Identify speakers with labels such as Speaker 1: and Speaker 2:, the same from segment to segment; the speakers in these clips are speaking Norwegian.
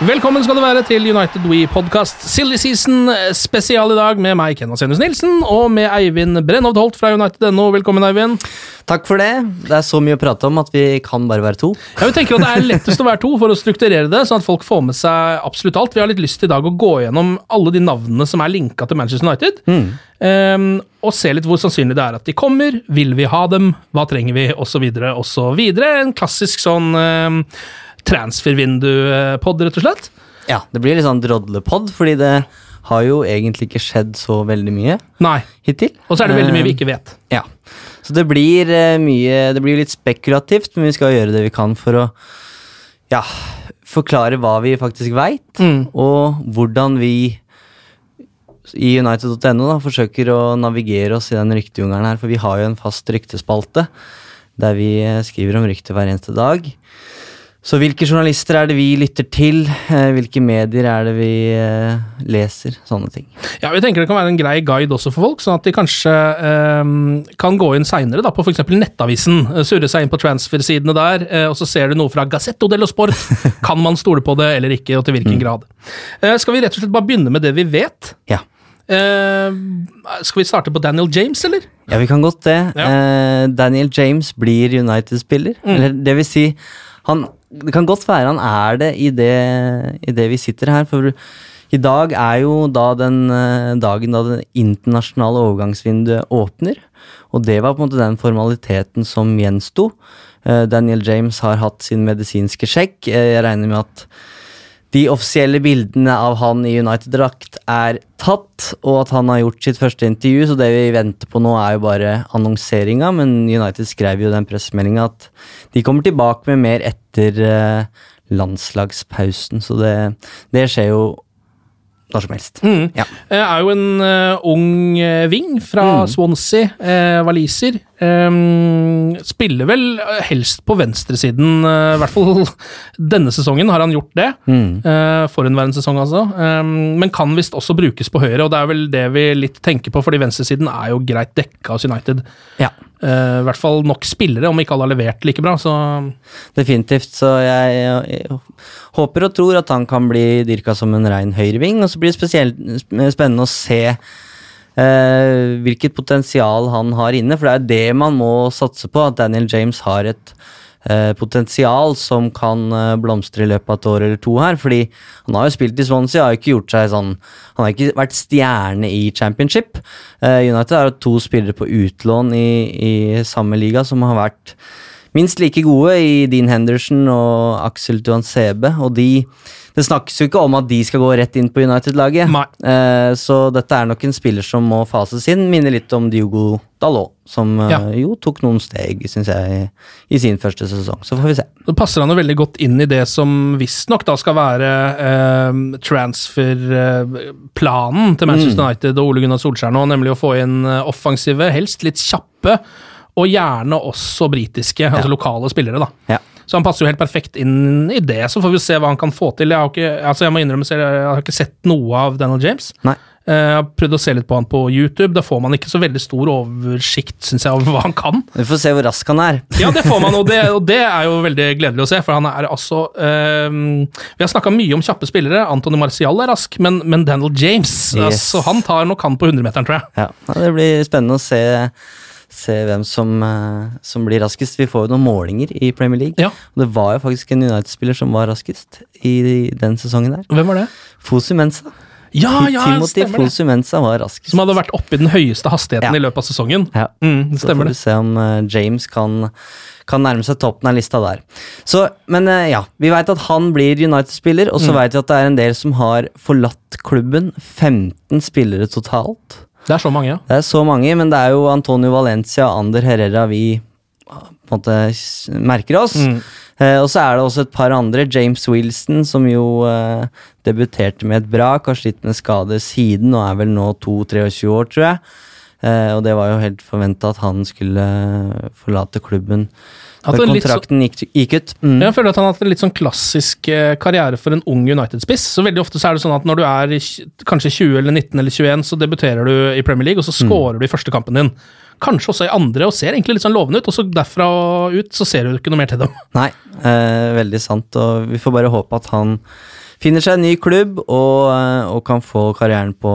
Speaker 1: Velkommen skal du være til United We Podcast Silly Season spesial i dag med meg, Ken Vasenius Nilsen, og med Eivind Brennhovd Holt fra United.no. Velkommen, Eivind.
Speaker 2: Takk for det. Det er så mye å prate om at vi kan bare være to.
Speaker 1: Ja, vi tenker at Det er lettest å være to for å strukturere det, sånn at folk får med seg absolutt alt. Vi har litt lyst i dag å gå gjennom alle de navnene som er linka til Manchester United, ehm, og se litt hvor sannsynlig det er at de kommer. Vil vi ha dem? Hva trenger vi? Så videre. En klassisk sånn um, transfervindu-pod, rett og slett.
Speaker 2: Ja, Det blir litt sånn drodlepod, fordi det har jo egentlig ikke skjedd så veldig mye
Speaker 1: Nei.
Speaker 2: hittil.
Speaker 1: Og så er det veldig mye vi
Speaker 2: Eh,
Speaker 1: ikke vet.
Speaker 2: Ja. Så det blir eh, mye Det blir litt spekulativt, men vi skal gjøre det vi kan for å ja, forklare hva vi faktisk veit, og hvordan vi i United.no da, forsøker å navigere oss i den ryktejungelen her, for vi har jo en fast ryktespalte der vi eh, skriver om rykter hver eneste dag. Så hvilke journalister er det vi lytter til? Eh, Hvilke medier er det vi eh, leser? Sånne ting.
Speaker 1: Ja, vi tenker Det kan være en grei guide også for folk, sånn at de kanskje ehm, kan gå inn seinere på f.eks. Nettavisen. eh, Surre seg inn på transfer-sidene der, eh, og så ser du noe fra Gazzetto dello Sport. Kan man stole på det eller ikke, og til hvilken grad? Eh, skal vi rett og slett bare begynne med det vi vet?
Speaker 2: Ja.
Speaker 1: Eh, skal vi starte på Daniel James, eller?
Speaker 2: Ja, vi kan godt det.
Speaker 1: Ja.
Speaker 2: Eh, Daniel James blir United-spiller. Eller det vil si han, Det kan godt være han er det i, det i det vi sitter her. For i dag er jo da den eh, dagen da det internasjonale overgangsvinduet åpner. Og det var på en måte den formaliteten som gjensto. Eh, Daniel James har hatt sin medisinske sjekk. Eh, Jeg regner med at de offisielle bildene av han i United-drakt er tatt, og at han har gjort sitt første intervju, så det vi venter på nå er jo bare annonseringa, men United skrev jo den pressemeldinga at de kommer tilbake med mer etter eh, landslagspausen, så det, det skjer jo når som helst. Ja.
Speaker 1: Eh, er jo en uh, ung uh, ving fra Swansea, uh, waliser. Um, spiller vel eh, helst på venstresiden, uh, i hvert fall denne sesongen har han gjort det. Uh, Forhenværende sesong, altså. Um, men kan visst også brukes på høyre, og det er vel det vi litt tenker på, fordi venstresiden er jo greit dekka hos United.
Speaker 2: ja.
Speaker 1: Eh, I hvert fall nok spillere, om ikke alle har levert like bra. Så
Speaker 2: Definitivt. Så jeg, jeg, jeg håper og tror at han kan bli dyrka som en rein høyreving. Og så blir det spesielt spennende å se eh, hvilket potensial han har inne. For det er det man må satse på, at Daniel James har et potensial som kan eh, blomstre i løpet av et år eller to her. Fordi han har jo spilt i Swansea, har ikke gjort seg sånn Han har ikke vært stjerne i championship. Eh, United har to spillere på utlån i, i samme liga som har vært minst like gode i Dean Henderson og Axel Duancebe, og de Det snakkes jo ikke om at de skal gå rett inn på United-laget, eh, så dette er nok en spiller som må fases inn. Minner litt om Diogo Dalot, som eh,
Speaker 1: Ja.
Speaker 2: jo tok noen steg, syns jeg, i sin første sesong. Så får vi se.
Speaker 1: Så passer han jo veldig godt inn i det som visstnok da skal være eh, transferplanen til Manchester United og Ole Gunnar Solskjær nå, nemlig å få inn eh, offensive, helst litt kjappe, og gjerne også britiske, altså lokale spillere. da.
Speaker 2: Ja.
Speaker 1: Så han passer jo helt perfekt inn i det. Så får vi se hva han kan få til. Jeg har ikke, altså jeg må innrømme selv, jeg har ikke sett noe av Daniel James.
Speaker 2: Nei.
Speaker 1: Eh, Jeg har prøvd å se litt på han på YouTube. Da får man ikke så veldig stor oversikt, synes jeg, over hva han kan.
Speaker 2: Vi får se hvor rask han er.
Speaker 1: Ja, det får man, og det, og det er jo veldig gledelig å se, for han er altså ehm, Vi har snakka mye om kjappe spillere. Antony Marcial er rask, men, men Daniel James
Speaker 2: Yes.
Speaker 1: altså, Han tar nok han på 100-meteren, tror jeg.
Speaker 2: Ja, Det blir spennende å se, se hvem som, eh, som blir raskest. Vi får jo noen målinger i Premier League.
Speaker 1: Ja.
Speaker 2: Og det var jo faktisk en United-spiller som var raskest i den sesongen der.
Speaker 1: Hvem var det?
Speaker 2: Fosu Mensa.
Speaker 1: Ja, ja,
Speaker 2: Timothy. Fosu Mensa var raskest.
Speaker 1: Som hadde vært oppe i den høyeste hastigheten
Speaker 2: Ja.
Speaker 1: i løpet av sesongen.
Speaker 2: Ja.
Speaker 1: Mm, det
Speaker 2: Så får vi se om eh, James kan, kan nærme seg toppen av lista der. Så, men eh, ja, vi veit at han blir United-spiller, og så
Speaker 1: Mm.
Speaker 2: veit vi at det er en del som har forlatt klubben. 15 spillere totalt.
Speaker 1: Det er så mange, ja.
Speaker 2: Det er så mange, men det er jo Antonio Valencia og Ander Herrera vi på en måte merker oss.
Speaker 1: Mm.
Speaker 2: Eh, og så er det også et par andre. James Wilson, som jo eh, debuterte med et brak, har slitt med skade siden og er vel nå 22-23 år, tror jeg. Eh, og det var jo helt forventa at han skulle eh, forlate klubben når kontrakten gikk, gikk ut. Mm.
Speaker 1: Jeg føler at han har hatt en litt sånn klassisk eh, karriere for en ung United-spiss. Så veldig ofte så er det sånn at når du er kanskje 20 eller 19 eller 21, så debuterer du i Premier League, og så scorer du i første kampen din. Kanskje også i andre, og ser egentlig litt sånn lovende ut, og så derfra ut så ser du ikke noe mer til dem.
Speaker 2: Nei, eh, veldig sant. Og vi får bare håpe at han finner seg en ny klubb og, eh, og kan få karrieren på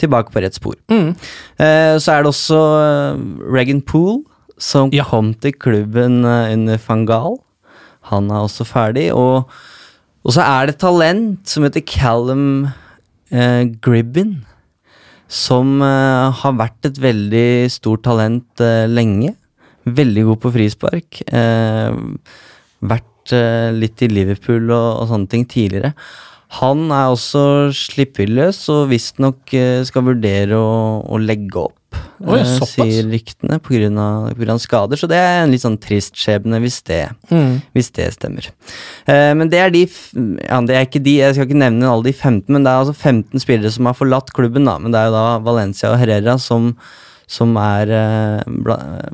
Speaker 2: tilbake på rett spor.
Speaker 1: Mm.
Speaker 2: Eh, så er det også eh, Regan Poole, som
Speaker 1: Ja.
Speaker 2: kom til klubben eh, under van Gaal. Han er også ferdig. Og, og så er det et talent som heter Callum eh, Gribbin. Som eh, har vært et veldig stort talent eh, lenge. Veldig god på frispark. Eh, vært eh, litt i Liverpool og, og sånne ting tidligere. Han er også slippvilløs og visstnok uh, skal vurdere å, å legge opp,
Speaker 1: oh,
Speaker 2: ja,
Speaker 1: såpass.
Speaker 2: sier ryktene, pga. skader. Så det er en litt sånn trist skjebne hvis det, hvis det stemmer. Eh, men det er de ja, det er ikke de, Jeg skal ikke nevne alle de 15, men det er altså 15 spillere som har forlatt klubben. da, Men det er jo da Valencia og Herrera som, som er eh,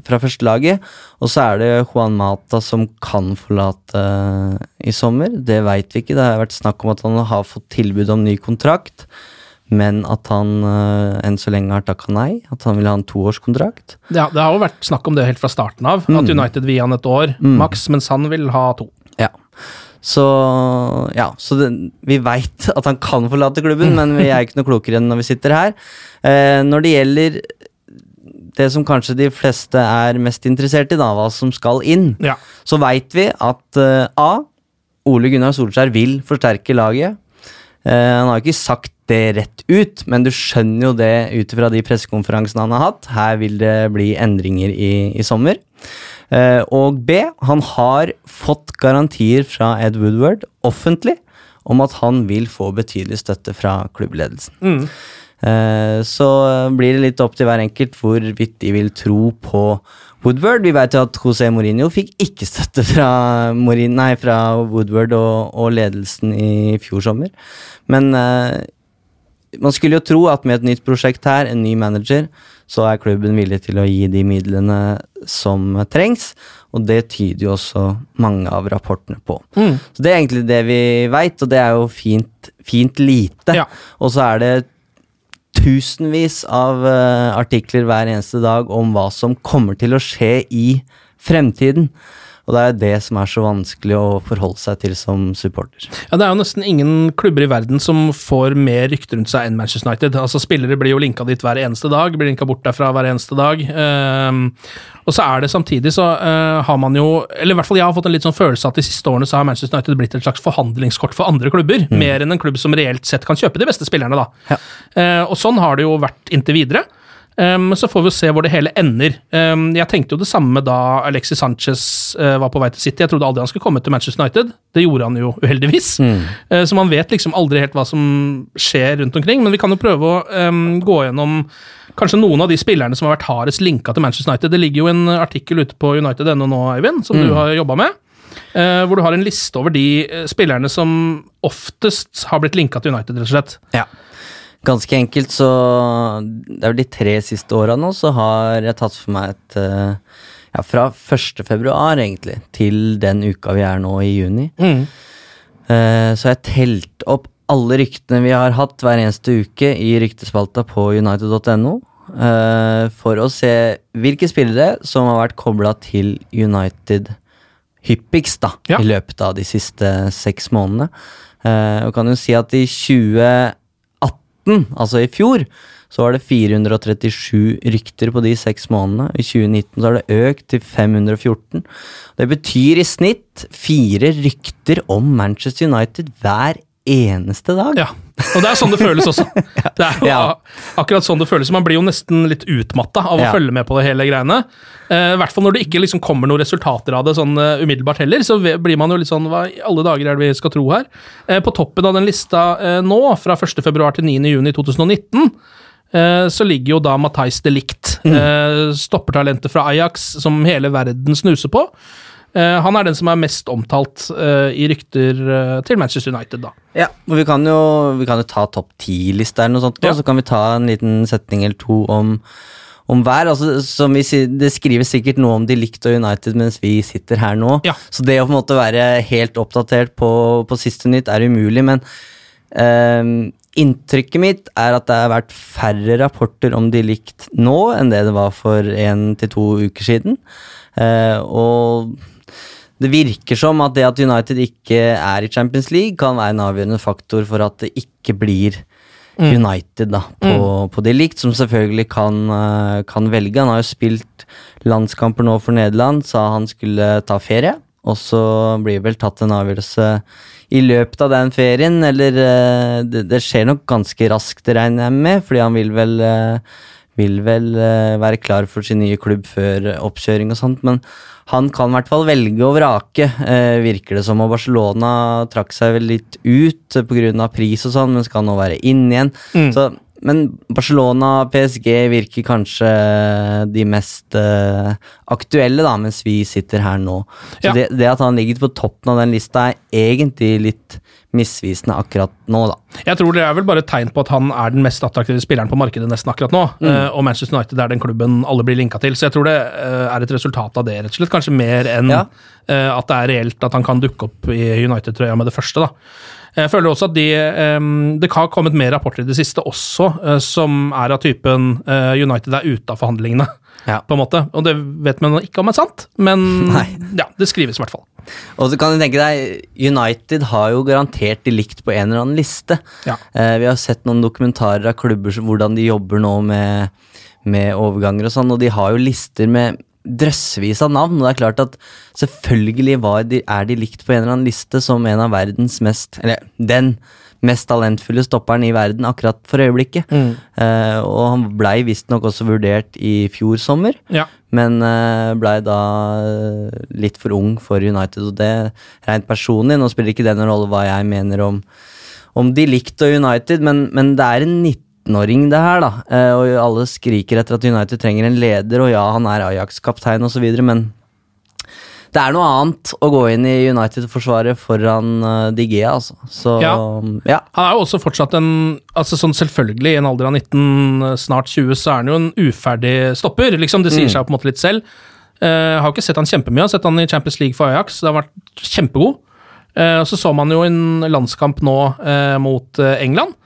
Speaker 2: fra førstelaget. Og så er det Juan Mata som kan forlate eh, i sommer. Det veit vi ikke. Det har vært snakk om at han har fått tilbud om ny kontrakt. Men at han eh, enn så lenge har takka nei. At han vil ha en toårskontrakt.
Speaker 1: Ja, det har jo vært snakk om det helt fra starten av, at United vil gi han et år maks, mens han vil ha to.
Speaker 2: Ja. Så ja, så det, vi veit at han kan forlate klubben, men vi er ikke noe klokere enn når vi sitter her. Eh, når det gjelder det som kanskje de fleste er mest interessert i, da, hva som skal inn,
Speaker 1: Ja.
Speaker 2: så veit vi at uh, A. Ole Gunnar Solskjær vil forsterke laget. Uh, han har jo ikke sagt det rett ut, men du skjønner jo det ut fra de pressekonferansene han har hatt. Her vil det bli endringer i, i sommer. Uh, og B. Han har fått garantier fra Ed Woodward offentlig om at han vil få betydelig støtte fra klubbledelsen. Eh, så blir det litt opp til hver enkelt hvorvidt de vil tro på Woodward. Vi vet jo at José Mourinho fikk ikke støtte fra, Mourin, nei, fra Woodward og, og ledelsen i fjor sommer. Men eh, man skulle jo tro at med et nytt prosjekt her, en ny manager, så er klubben villig til å gi de midlene som trengs. Og det tyder jo også mange av rapportene på. Så det er egentlig det vi veit, og det er jo fint, fint lite.
Speaker 1: Ja.
Speaker 2: Og så er det tusenvis av eh, artikler hver eneste dag om hva som kommer til å skje i fremtiden. Og det er det som er så vanskelig å forholde seg til som supporter.
Speaker 1: Ja, Det er jo nesten ingen klubber i verden som får mer rykte rundt seg enn Manchester United. Altså Spillere blir jo linka dit hver eneste dag, blir linka bort derfra hver eneste dag. Um, og så er det samtidig så uh, har man jo Eller i hvert fall jeg har fått en litt sånn følelse at de siste årene så har Manchester United blitt et slags forhandlingskort for andre klubber. Mer enn en klubb som reelt sett kan kjøpe de beste spillerne, da. Eh, og sånn har det jo vært inntil videre. Um, så får vi se hvor det hele ender. Um, jeg tenkte jo det samme da Alexis Sanchez uh, var på vei til City. Jeg trodde aldri han skulle komme til Manchester United. Det gjorde han jo uheldigvis. Uh, så man vet liksom aldri helt hva som skjer rundt omkring. Men vi kan jo prøve å um, gå gjennom kanskje noen av de spillerne som har vært hardest linka til Manchester United. Det ligger jo en artikkel ute på United.no nå, Eivind, som du har jobba med. uh, hvor du har en liste over de spillerne som oftest har blitt linka til United, rett og slett.
Speaker 2: Ja. Ganske enkelt, så Det er vel de tre siste åra nå, så har jeg tatt for meg et eh, ja, fra 1. februar, egentlig, til den uka vi er nå i juni.
Speaker 1: Mm.
Speaker 2: Eh, så jeg telt opp alle ryktene vi har hatt hver eneste uke i ryktespalta på united.no. eh, for å se hvilke spillere som har vært kobla til United hyppigst da,
Speaker 1: Ja.
Speaker 2: i løpet av de siste seks månedene. Og kan jo si at i 2018, altså i fjor, så var det 437 rykter på de seks månedene. I 2019 så har det økt til 514. Det betyr i snitt fire rykter om Manchester United hver eneste dag.
Speaker 1: Ja, og det er sånn det føles også. Det er jo
Speaker 2: Ja.
Speaker 1: akkurat sånn det føles. Man blir jo nesten litt utmatta av å
Speaker 2: Ja.
Speaker 1: følge med på det hele greiene. Eh, I hvert fall når det ikke liksom kommer noen resultater av det sånn uh, umiddelbart heller, så blir man jo litt sånn Hva i alle dager er det vi skal tro her? Eh, på toppen av den lista eh, nå, fra 1. februar til 9. juni 2019, eh, så ligger jo da Matheis de Licht, mm. stoppertalentet fra Ajax, som hele verden snuser på. Eh, han er den som er mest omtalt eh, i rykter eh, til Manchester United, da.
Speaker 2: Ja, og vi kan jo, vi kan jo ta topp ti-lista eller noe sånt,
Speaker 1: ja.
Speaker 2: og så kan vi ta en liten setning eller to om, om hver. Altså, som vi, sier- det skrives sikkert noe om de likte United mens vi sitter her nå.
Speaker 1: Ja.
Speaker 2: Så det å på en måte være helt oppdatert på, på siste nytt er umulig, men ehm, inntrykket mitt er at det har vært færre rapporter om de likt nå enn det det var for én til to uker siden. Uh, og det virker som at det at United ikke er i Champions League, kan være en avgjørende faktor for at det ikke blir United da, på, på det likt, som selvfølgelig kan, eh, kan velge. Han har jo spilt landskamper nå for Nederland, sa han skulle ta ferie. Og så blir vel tatt en avgjørelse i løpet av den ferien, eller eh, det, det skjer nok ganske raskt, regner jeg med, fordi han vil vel eh, vil vel eh, være klar for sin nye klubb før oppkjøring og sånt, men han kan i hvert fall velge og vrake, eh, virker det som. Og Barcelona trakk seg vel litt ut pga. pris og sånn, men skal nå være inn igjen. Så, men Barcelona og PSG virker kanskje de mest uh, aktuelle, da, mens vi sitter her nå. Så
Speaker 1: Ja.
Speaker 2: det, det at han ligger på toppen av den lista, er egentlig litt misvisende akkurat nå, da.
Speaker 1: Jeg tror det er vel bare et tegn på at han er den mest attraktive spilleren på markedet nesten akkurat nå.
Speaker 2: Mm.
Speaker 1: Uh, Og Manchester United er den klubben alle blir linka til. Så jeg tror det uh, er et resultat av det, rett og slett. Kanskje mer enn
Speaker 2: Ja.
Speaker 1: at det er reelt at han kan dukke opp i United-trøya med det første. da. Jeg føler også at de, Det har kommet mer rapporter i det siste også, eh, som er av typen eh, United er ute av forhandlingene.
Speaker 2: Ja.
Speaker 1: på en måte. Og det vet man ikke om er sant, men ja, det skrives i hvert fall.
Speaker 2: Og så kan du tenke deg, United har jo garantert de likt på en eller annen liste.
Speaker 1: Ja.
Speaker 2: Eh, vi har sett noen dokumentarer av klubber hvordan de jobber nå med, med overganger og sånn, og de har jo lister med drøssevis av navn. Og det er klart at selvfølgelig var de, er de likt på en eller annen liste som en av verdens mest Eller den mest talentfulle stopperen i verden akkurat for øyeblikket. Eh, og han blei visstnok også vurdert i fjor sommer.
Speaker 1: Ja.
Speaker 2: Men uh, blei da eh, litt for ung for United, og det rent personlig Nå spiller ikke det noen rolle hva jeg mener om, om de likte og United, men, men det er en 19-åring, det her, da. Eh, og alle skriker etter at United trenger en leder, og ja, han er Ajax-kaptein osv., men det er noe annet å gå inn i United-forsvaret foran uh, De Gea, altså. Så
Speaker 1: Ja.
Speaker 2: ja.
Speaker 1: Han er jo også fortsatt en altså sånn Selvfølgelig, i en alder av 19, snart 20, så er han jo en uferdig stopper. liksom Det sier seg på en måte litt selv. Uh, har ikke sett han kjempemye, har sett han i Champions League for Ajax. Det har vært kjempegod. Uh, så så man jo en landskamp nå uh, mot eh, England.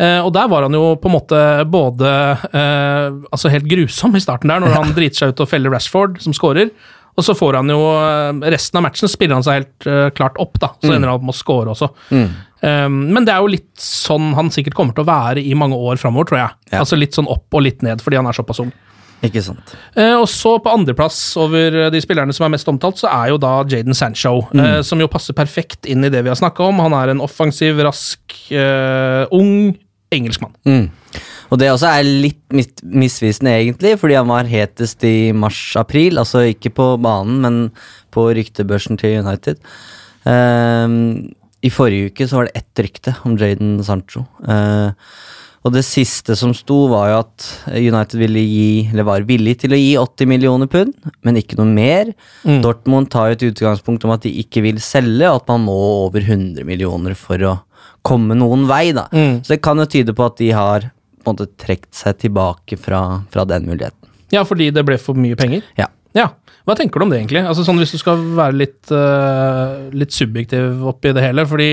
Speaker 1: Eh, og der var han jo på en måte både eh, altså helt grusom i starten der, når han driter seg ut og feller Rashford, som scorer. Og så får han jo eh, Resten av matchen spiller han seg helt uh, klart opp, da. Så ender han opp med å score også. Um, men det er jo litt sånn han sikkert kommer til å være i mange år framover, tror jeg.
Speaker 2: Ja.
Speaker 1: Altså Litt sånn opp og litt ned, fordi han er såpass ung.
Speaker 2: Ikke sant.
Speaker 1: Uh, og så på andreplass over de spillerne som er mest omtalt, så er jo da Jaden Sancho. eh, som jo passer perfekt inn i det vi har snakka om. Han er en offensiv, rask, ung engelskmann.
Speaker 2: Mm. Og det også er litt mis- misvisende, egentlig, fordi han var hetest i mars-april. Altså ikke på banen, men på ryktebørsen til United. Um, I forrige uke så var det ett rykte om Jaden Sancho. Uh, og det siste som sto, var jo at United ville gi, eller var villig til å gi 80 millioner pund, men ikke noe mer. Dortmund tar jo et utgangspunkt om at de ikke vil selge, og at man må over 100 millioner for å komme noen vei. da. Så det kan jo tyde på at de har på en måte trukket seg tilbake fra, fra den muligheten.
Speaker 1: Ja, fordi det ble for mye penger.
Speaker 2: Ja.
Speaker 1: Ja, Hva tenker du om det, egentlig? Altså sånn Hvis du skal være litt, uh, litt subjektiv oppi det hele. fordi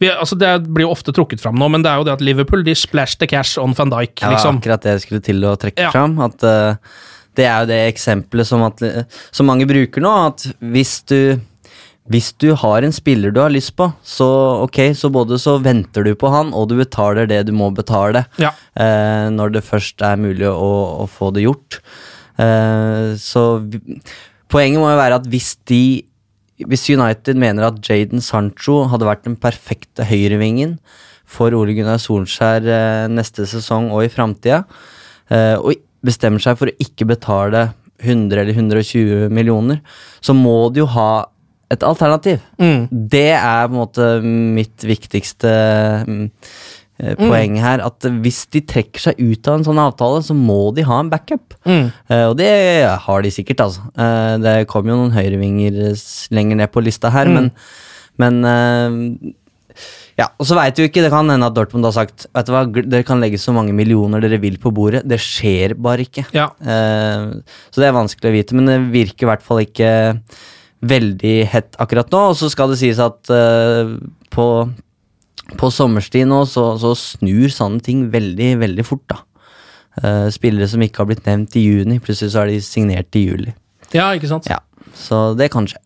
Speaker 1: vi, altså Det blir jo ofte trukket fram nå, men det er jo det at Liverpool de splash the cash on van Dijk.
Speaker 2: Ja,
Speaker 1: liksom.
Speaker 2: akkurat det jeg skulle til å trekke
Speaker 1: Ja.
Speaker 2: fram. At uh, det er jo det eksempelet som, at, som mange bruker nå. At hvis du, hvis du har en spiller du har lyst på, så ok, så både så venter du på han, og du betaler det du må betale.
Speaker 1: Ja.
Speaker 2: eh, når det først er mulig å, å få det gjort. Eh, så poenget må jo være at hvis de hvis United mener at Jaden Sancho hadde vært den perfekte høyrevingen for Ole Gunnar Solskjær eh, neste sesong og i framtida, eh, og bestemmer seg for å ikke betale 100 eller 120 millioner, så må de jo ha et alternativ.
Speaker 1: Mm.
Speaker 2: Det er på en måte mitt viktigste mm, eh, poeng her. At hvis de trekker seg ut av en sånn avtale, så må de ha en backup.
Speaker 1: Mm.
Speaker 2: Eh, og det har de sikkert, altså. Eh, det kom jo noen høyrevinger lenger ned på lista her, men, men eh, ja, og så vet vi ikke, Det kan hende at Dortmund har sagt Vet du hva, dere kan legge så mange millioner dere vil på bordet. Det skjer bare ikke.
Speaker 1: Ja.
Speaker 2: Så det er vanskelig å vite, men det virker i hvert fall ikke veldig hett akkurat nå. Og så skal det sies at uh, på, på sommerstid nå så, så snur sånne ting veldig, veldig fort, da. Uh, spillere som ikke har blitt nevnt i juni, plutselig så er de signert i juli.
Speaker 1: ja, ikke sant?
Speaker 2: Ja, Så det kan skje.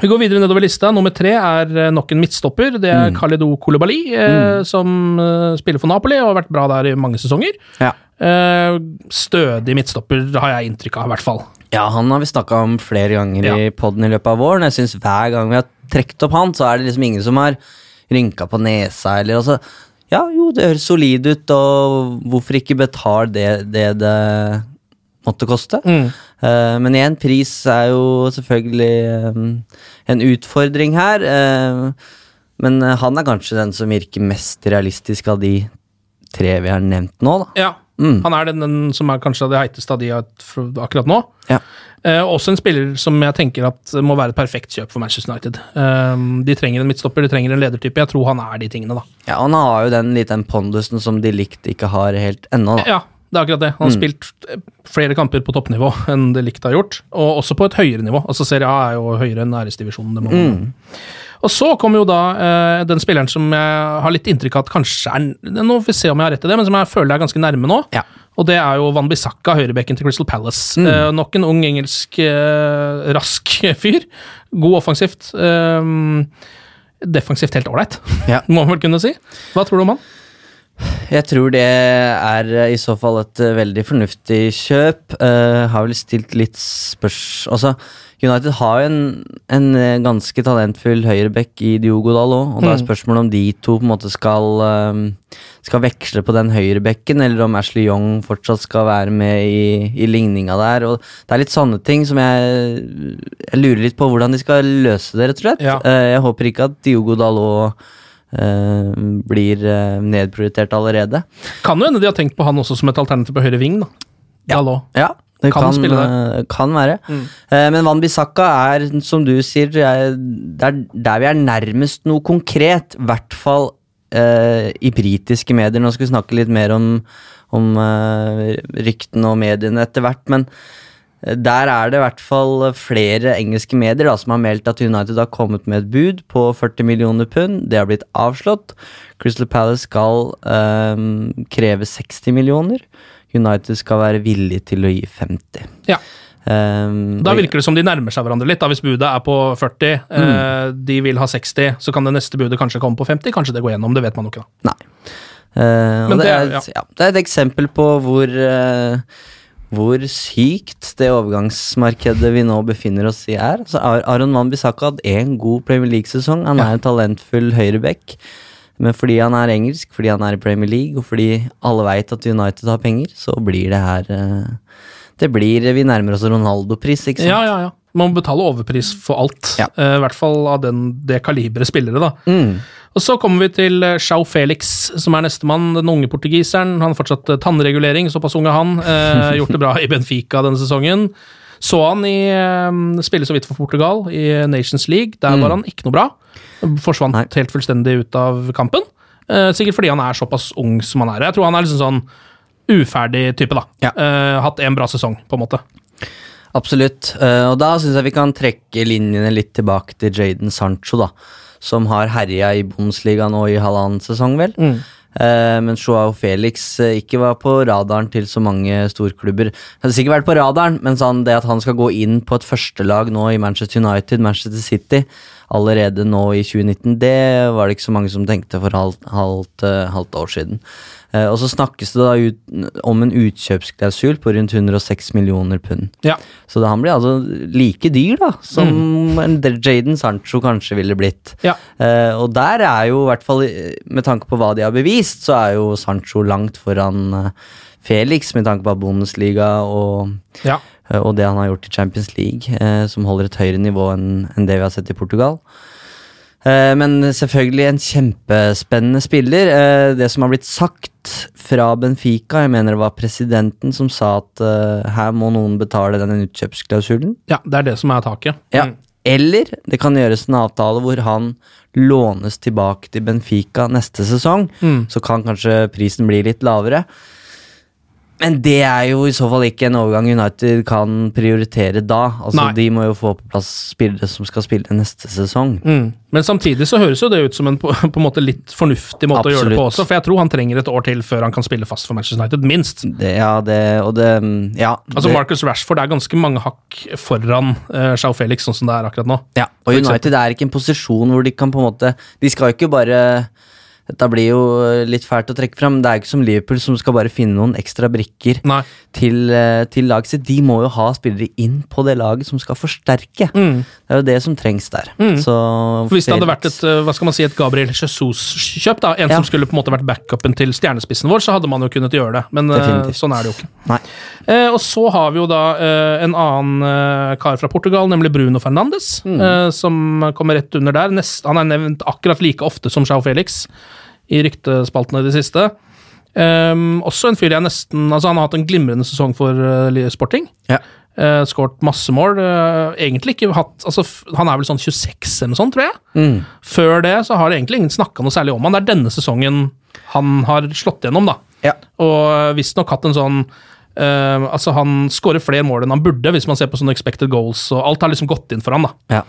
Speaker 1: Vi går videre nedover lista. Nummer tre er eh, nok en midtstopper. Det er Khalidou Koulibaly, eh, som eh, spiller for Napoli og har vært bra der i mange sesonger.
Speaker 2: Ja.
Speaker 1: Eh, stødig midtstopper, har jeg inntrykk av, i hvert fall.
Speaker 2: Ja, han har vi snakka om flere ganger i podden i løpet av våren. Jeg synes Hver gang vi har trukket opp han, så er det liksom ingen som har rynka på nesa eller altså Ja, jo, det høres solid ut, og hvorfor ikke betale det det, det måtte koste? Eh, men igjen, pris er jo selvfølgelig um, en utfordring her. Uh, men han er kanskje den som virker mest realistisk av de tre vi har nevnt nå, da.
Speaker 1: Ja, Han er den, den som er kanskje det heiteste av de akkurat nå.
Speaker 2: Ja.
Speaker 1: Eh, også en spiller som jeg tenker at må være et perfekt kjøp for Manchester United. Eh, de trenger en midtstopper, de trenger en ledertype. Jeg tror han er de tingene, da.
Speaker 2: Ja, Han har jo den liten pondusen som de likt ikke har helt ennå. da.
Speaker 1: Ja, det er akkurat det. Han har spilt eh, flere kamper på toppnivå enn det Likt har gjort, og også på et høyere nivå. Altså Serie A er jo høyere enn æresdivisjonen. Det må man- Og så kommer jo da eh, den spilleren som jeg har litt inntrykk av at kanskje er Nå får vi se om jeg har rett i det, men som jeg føler er ganske nærme nå.
Speaker 2: Ja.
Speaker 1: Og det er jo Van Bissaka, høyrebekken til Crystal Palace. Eh, nok en ung engelsk eh, rask fyr. God offensivt. Eh, defensivt helt ålreit,
Speaker 2: Ja.
Speaker 1: må man vel kunne si. Hva tror du om han?
Speaker 2: Jeg tror det er eh, i så fall et eh, veldig fornuftig kjøp. Uh, har vel stilt litt spørs... Altså, United har jo en, en ganske talentfull høyreback i Diogo Dal òg, og da er spørsmålet om de to på en måte skal um, skal veksle på den høyrebekken, eller om Ashley Young fortsatt skal være med i, i ligninga der. og Det er litt sånne ting som jeg, jeg lurer litt på hvordan de skal løse det, rett og slett.
Speaker 1: Ja.
Speaker 2: Uh, jeg håper ikke at Diogo Dalot eh, blir eh, nedprioritert allerede.
Speaker 1: Kan jo hende de har tenkt på han også som et alternativ på høyre ving. da. Ja,
Speaker 2: Ja, det
Speaker 1: Kan
Speaker 2: kan, eh, kan være. Eh, men Van Bissaka er, som du sier, er, det er der vi er nærmest noe konkret. I hvert fall eh, i britiske medier. Nå skal vi snakke litt mer om, om ryktene og mediene etter hvert, men der er det i hvert fall flere engelske medier da, som har meldt at United har kommet med et bud på 40 millioner pund. Det har blitt avslått. Crystal Palace skal um, kreve 60 millioner. United skal være villig til å gi 50.
Speaker 1: Ja.
Speaker 2: Um,
Speaker 1: Da virker det som de nærmer seg hverandre litt. da Hvis budet er på 40, eh, de vil ha 60, så kan det neste budet kanskje komme på 50. Kanskje det går gjennom, det vet man jo ikke. da.
Speaker 2: Nei. Uh,
Speaker 1: Men
Speaker 2: det,
Speaker 1: det
Speaker 2: er, ja. ja. det er et eksempel på hvor, eh, hvor sykt det overgangsmarkedet vi nå befinner oss i, er. Så Aron Van Bissaka hadde én god Premier League-sesong. Han er en talentfull høyreback. Men fordi han er engelsk, fordi han er i Premier League, og fordi alle veit at United har penger, så blir det her eh, Det blir Vi nærmer oss Ronaldo-pris, ikke sant?
Speaker 1: Ja, ja, ja. Man må betale overpris for alt.
Speaker 2: Ja.
Speaker 1: Eh, I hvert fall av den, det kaliberet spillere, da.
Speaker 2: Mm.
Speaker 1: Og så kommer vi til Chau João Felix, som er nestemann. Den unge portugiseren. Han har fortsatt eh, tannregulering, såpass ung er han. Eh, gjort det bra i Benfica denne sesongen. Så han i eh, spille så vidt for Portugal i Nations League. Der var han ikke noe bra. Forsvant
Speaker 2: Nei.
Speaker 1: helt fullstendig ut av kampen. Eh, sikkert fordi han er såpass ung som han er. Jeg tror han er liksom sånn uferdig type, da.
Speaker 2: Ja.
Speaker 1: Eh, hatt en bra sesong, på en måte.
Speaker 2: Absolutt. Eh, og da syns jeg vi kan trekke linjene litt tilbake til Jaden Sancho, da. Som har herja i Bundesliga nå i halvannen sesong, vel. Eh, men Joao Felix uh, ikke var på radaren til så mange storklubber. Han hadde sikkert vært på radaren, men sånn, det at han skal gå inn på et førstelag nå i Manchester United, Manchester City, allerede nå i 2019, det var det ikke så mange som tenkte for halvt, halvt, eh, halvt år siden. Eh, og så snakkes det da ut, om en utkjøpsklausul på rundt 106 millioner pund.
Speaker 1: Ja.
Speaker 2: Så han blir altså like dyr da, som mm. Jaden Sancho kanskje ville blitt.
Speaker 1: Ja.
Speaker 2: Eh, og der er jo, i hvert fall med tanke på hva de har bevist, så er jo Sancho langt foran eh, Felix, med tanke på Bundesliga og,
Speaker 1: Ja.
Speaker 2: og det han har gjort i Champions League, eh, som holder et høyere nivå enn en det vi har sett i Portugal. Eh, Men selvfølgelig en kjempespennende spiller. Eh, Det som har blitt sagt fra Benfica, jeg mener det var presidenten som sa at uh, her må noen betale denne utkjøpsklausulen.
Speaker 1: ja, det er det som er taket.
Speaker 2: Ja.
Speaker 1: Mm.
Speaker 2: Eller det kan gjøres en avtale hvor han lånes tilbake til Benfica neste sesong.
Speaker 1: Mm.
Speaker 2: Så kan kanskje prisen bli litt lavere. Men det er jo i så fall ikke en overgang United kan prioritere da. Altså
Speaker 1: Nei.
Speaker 2: De må jo få på plass spillere som skal spille neste sesong.
Speaker 1: Mm. Men samtidig så høres jo det ut som en på, en måte litt fornuftig måte å gjøre det på også, for jeg tror han trenger et år til før han kan spille fast for Manchester United, minst.
Speaker 2: Det, ja, det, og det Ja.
Speaker 1: Altså
Speaker 2: det,
Speaker 1: Marcus Rashford er ganske mange hakk foran uh, Shao Felix, sånn som det er akkurat nå.
Speaker 2: ja. Og United er ikke en posisjon hvor de kan på en måte De skal jo ikke bare dette blir jo litt fælt å trekke fram, det er ikke som Liverpool som skal bare finne noen ekstra brikker
Speaker 1: Nei.
Speaker 2: til, eh, til laget sitt. De må jo ha spillere inn på det laget som skal forsterke.
Speaker 1: Mm.
Speaker 2: Det er jo det som trengs der. Så
Speaker 1: For Hvis det hadde vært et eh, hva skal man si, et Gabriel Jesus-kjøp, da, en
Speaker 2: Ja.
Speaker 1: som skulle på en måte vært backupen til stjernespissen vår, så hadde man jo kunnet gjøre det. Men eh,
Speaker 2: Definitivt.
Speaker 1: sånn er det jo ikke. Eh, og så har vi jo da eh, en annen eh, kar fra Portugal, nemlig Bruno Fernandes,
Speaker 2: Mm.
Speaker 1: eh, som kommer rett under der. Nest, han er nevnt akkurat like ofte som Shao Felix i ryktespaltene i det siste. Um, også en fyr jeg nesten Altså, han har hatt en glimrende sesong for uh, Sporting.
Speaker 2: Ja.
Speaker 1: Uh, Skåret masse mål. Uh, egentlig ikke hatt altså, Han er vel sånn 26 eller noe sånt, tror jeg.
Speaker 2: Mm.
Speaker 1: Før det så har det egentlig ingen snakka noe særlig om han. Det er denne sesongen han har slått gjennom, da.
Speaker 2: Ja.
Speaker 1: Og visstnok hatt en sånn Uh, Altså, han skårer flere mål enn han burde, hvis man ser på sånne expected goals, og alt har liksom gått inn for han, da.
Speaker 2: Ja.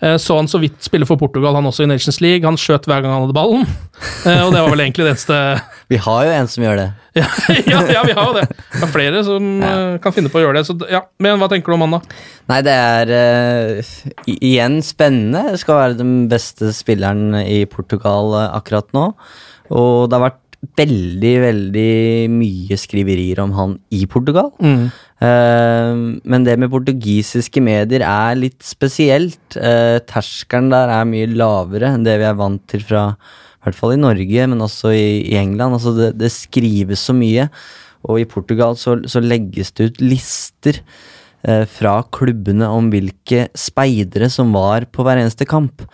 Speaker 1: Eh, så han så vidt spille for Portugal, han også i Nations League. Han skjøt hver gang han hadde ballen, Eh, og det var vel egentlig det eneste
Speaker 2: Vi har jo en som gjør det.
Speaker 1: ja, ja, ja, vi har jo det. Det er flere som ja. kan finne på å gjøre det. Så ja, Men hva tenker du om han, da?
Speaker 2: Nei, det er uh, igjen spennende. Det skal være den beste spilleren i Portugal eh, akkurat nå. Og det har vært veldig, veldig mye skriverier om han i Portugal. Eh, men det med portugisiske medier er litt spesielt. Eh, terskelen der er mye lavere enn det vi er vant til fra i hvert fall i Norge, men også i, England. Altså det, det skrives så mye. Og i Portugal så, så legges det ut lister eh, fra klubbene om hvilke speidere som var på hver eneste kamp.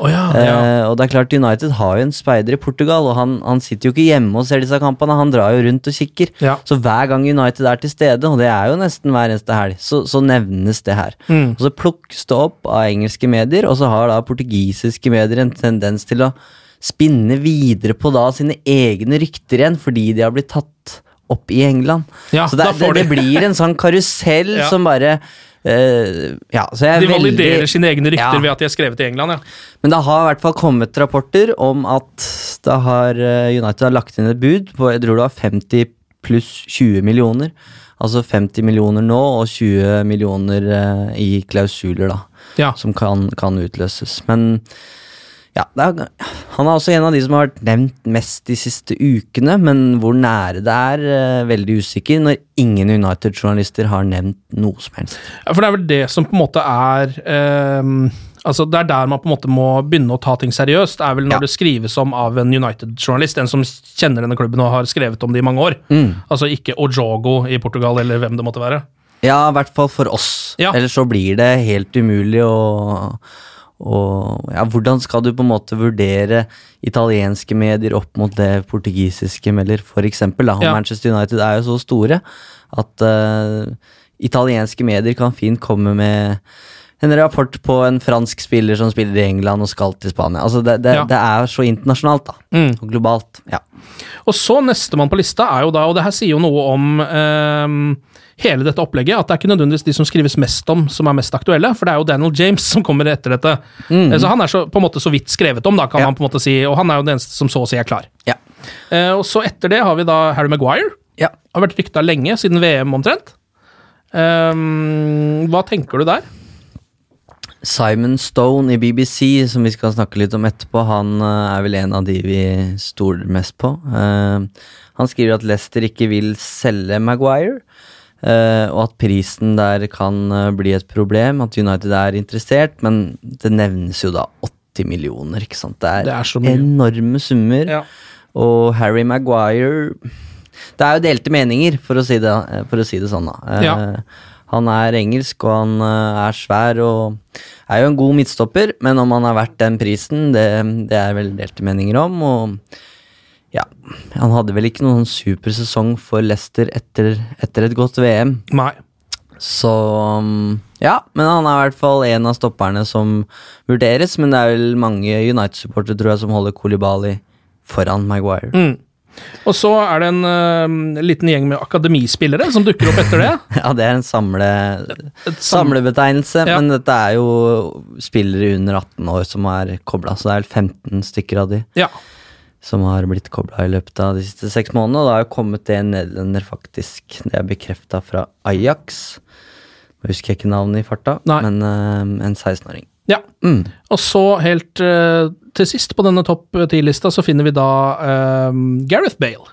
Speaker 1: Oh ja, ja.
Speaker 2: Eh, og det er klart United har jo en speider i Portugal, og han, han sitter jo ikke hjemme og ser disse kampene, han drar jo rundt og kikker.
Speaker 1: Ja.
Speaker 2: Så hver gang United er til stede, og det er jo nesten hver eneste helg, så, så nevnes det her.
Speaker 1: Mm.
Speaker 2: Og så plukkes det opp av engelske medier, og så har da portugisiske medier en tendens til å spinne videre på da sine egne rykter igjen, fordi de har blitt tatt opp i England.
Speaker 1: Ja,
Speaker 2: så det,
Speaker 1: da
Speaker 2: er-
Speaker 1: får
Speaker 2: det, det blir en sånn karusell
Speaker 1: Ja.
Speaker 2: som bare uh, Ja,
Speaker 1: De validerer
Speaker 2: veldig
Speaker 1: sine egne rykter ved at de er skrevet i England, ja.
Speaker 2: men det har i hvert fall kommet rapporter om at det har, eh, United har lagt inn et bud på jeg tror det var 50 pluss 20 millioner. Altså 50 millioner nå og 20 millioner eh, i klausuler, da. Som kan, kan utløses. Men ja, er, han er også en av de som har vært nevnt mest de siste ukene, men hvor nære det er, eh, veldig usikker, når ingen United-journalister har nevnt noe som helst.
Speaker 1: Ja, For det er vel det som på en måte er ehm, Altså Det er der man på en måte må begynne å ta ting seriøst. Er vel når
Speaker 2: Ja.
Speaker 1: det skrives om av en United-journalist, en som kjenner denne klubben og har skrevet om det i mange år.
Speaker 2: Mm.
Speaker 1: Altså ikke Ojogo i Portugal, eller hvem det måtte være.
Speaker 2: Ja, i hvert fall for oss.
Speaker 1: Ja.
Speaker 2: Ellers så blir det helt umulig å og ja, Hvordan skal du på en måte vurdere italienske medier opp mot det portugisiske for eksempel?
Speaker 1: Ja.
Speaker 2: Manchester United er jo så store at uh, italienske medier kan fint komme med en rapport på en fransk spiller som spiller i England og skal til Spania. Altså det, det,
Speaker 1: Ja.
Speaker 2: det er så internasjonalt, da.
Speaker 1: Mm.
Speaker 2: Og globalt. Ja.
Speaker 1: Og så nestemann på lista er jo da, og det her sier jo noe om ehm, hele dette opplegget at det er ikke nødvendigvis de som skrives mest om, som er mest aktuelle, for det er jo Daniel James som kommer etter dette. Mm. Så han er så, på en måte så vidt skrevet om, da, kan
Speaker 2: Ja.
Speaker 1: man på en måte si, og han er jo den eneste som så å si er klar.
Speaker 2: Ja.
Speaker 1: Eh, og så etter det har vi da Harry Maguire.
Speaker 2: ja.
Speaker 1: Har vært rykta lenge, siden VM omtrent. Um, hva tenker du der?
Speaker 2: Simon Stone i BBC, som vi skal snakke litt om etterpå, han eh, er vel en av de vi stoler mest på. Uh, han skriver at Leicester ikke vil selge Maguire, eh, og at prisen der kan eh, bli et problem, at United er interessert, men det nevnes jo da 80 millioner, ikke sant. Det er,
Speaker 1: Det er
Speaker 2: enorme summer.
Speaker 1: Ja.
Speaker 2: Og Harry Maguire Det er jo delte meninger, for å si det, for å si det sånn, da. Eh,
Speaker 1: Ja.
Speaker 2: Han er engelsk, og han eh, er svær og er jo en god midtstopper, men om han har vært den prisen, det, det er vel delte meninger om. Og ja, han hadde vel ikke noen supersesong for Leicester etter, etter et godt VM.
Speaker 1: Nei.
Speaker 2: Så um, ja, men han er i hvert fall en av stopperne som vurderes. Men det er vel mange United-supportere tror jeg som holder Kolibali foran Maguire.
Speaker 1: Mm. Og så er det en uh, liten gjeng med akademispillere som dukker opp etter det.
Speaker 2: Ja, det er en samle, samlebetegnelse,
Speaker 1: Ja.
Speaker 2: men dette er jo spillere under 18 år som er kobla, så det er vel 15 stykker av de
Speaker 1: Ja.
Speaker 2: Som har blitt kobla i løpet av de siste seks månedene. Og da har jo kommet en nederlender, faktisk. Det er bekrefta fra Ajax. Jeg husker ikke navnet i farta,
Speaker 1: Nei.
Speaker 2: men uh, en 16-åring.
Speaker 1: ja.
Speaker 2: Mm.
Speaker 1: Og så helt uh, til sist på denne topp 10-lista så finner vi da uh, Gareth Bale.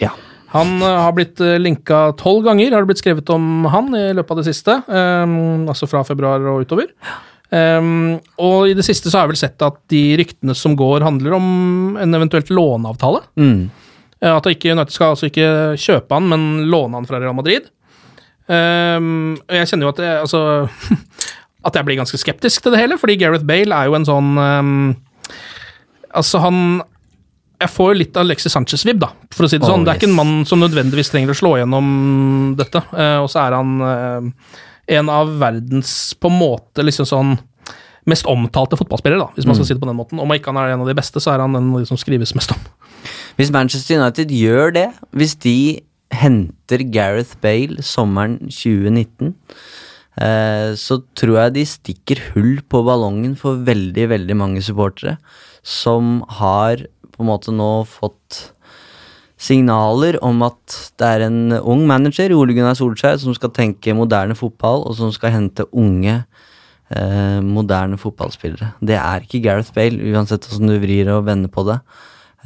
Speaker 2: Ja.
Speaker 1: Han eh, har blitt linka tolv ganger, har det blitt skrevet om han i løpet av det siste. eh, altså fra februar og utover. Um, og i det siste så har jeg vel sett at de ryktene som går, handler om en eventuelt låneavtale.
Speaker 2: Mm.
Speaker 1: Eh, At ikke, United skal altså ikke kjøpe han, men låne han fra Real Madrid. Um, og jeg kjenner jo at jeg, altså, at jeg blir ganske skeptisk til det hele, fordi Gareth Bale er jo en sånn um, Altså, han Jeg får jo litt av Alexis Sanchez-vib, da, for å si det
Speaker 2: Oh,
Speaker 1: sånn. Det er ikke en mann som nødvendigvis trenger å slå gjennom dette. Uh, og så er han eh, en av verdens på en måte liksom sånn mest omtalte fotballspillere, da, hvis man
Speaker 2: Mm.
Speaker 1: skal si det på den måten. Om ikke han er en av de beste, så er han en av de som skrives mest om.
Speaker 2: Hvis Manchester United gjør det, hvis de henter Gareth Bale sommeren 2019, eh, så tror jeg de stikker hull på ballongen for veldig, veldig mange supportere som har på en måte nå fått signaler om at det er en ung manager, Ole Gunnar Solskjær, som skal tenke moderne fotball, og som skal hente unge, eh, moderne fotballspillere. Det er ikke Gareth Bale, uansett hvordan du vrir og vender på det.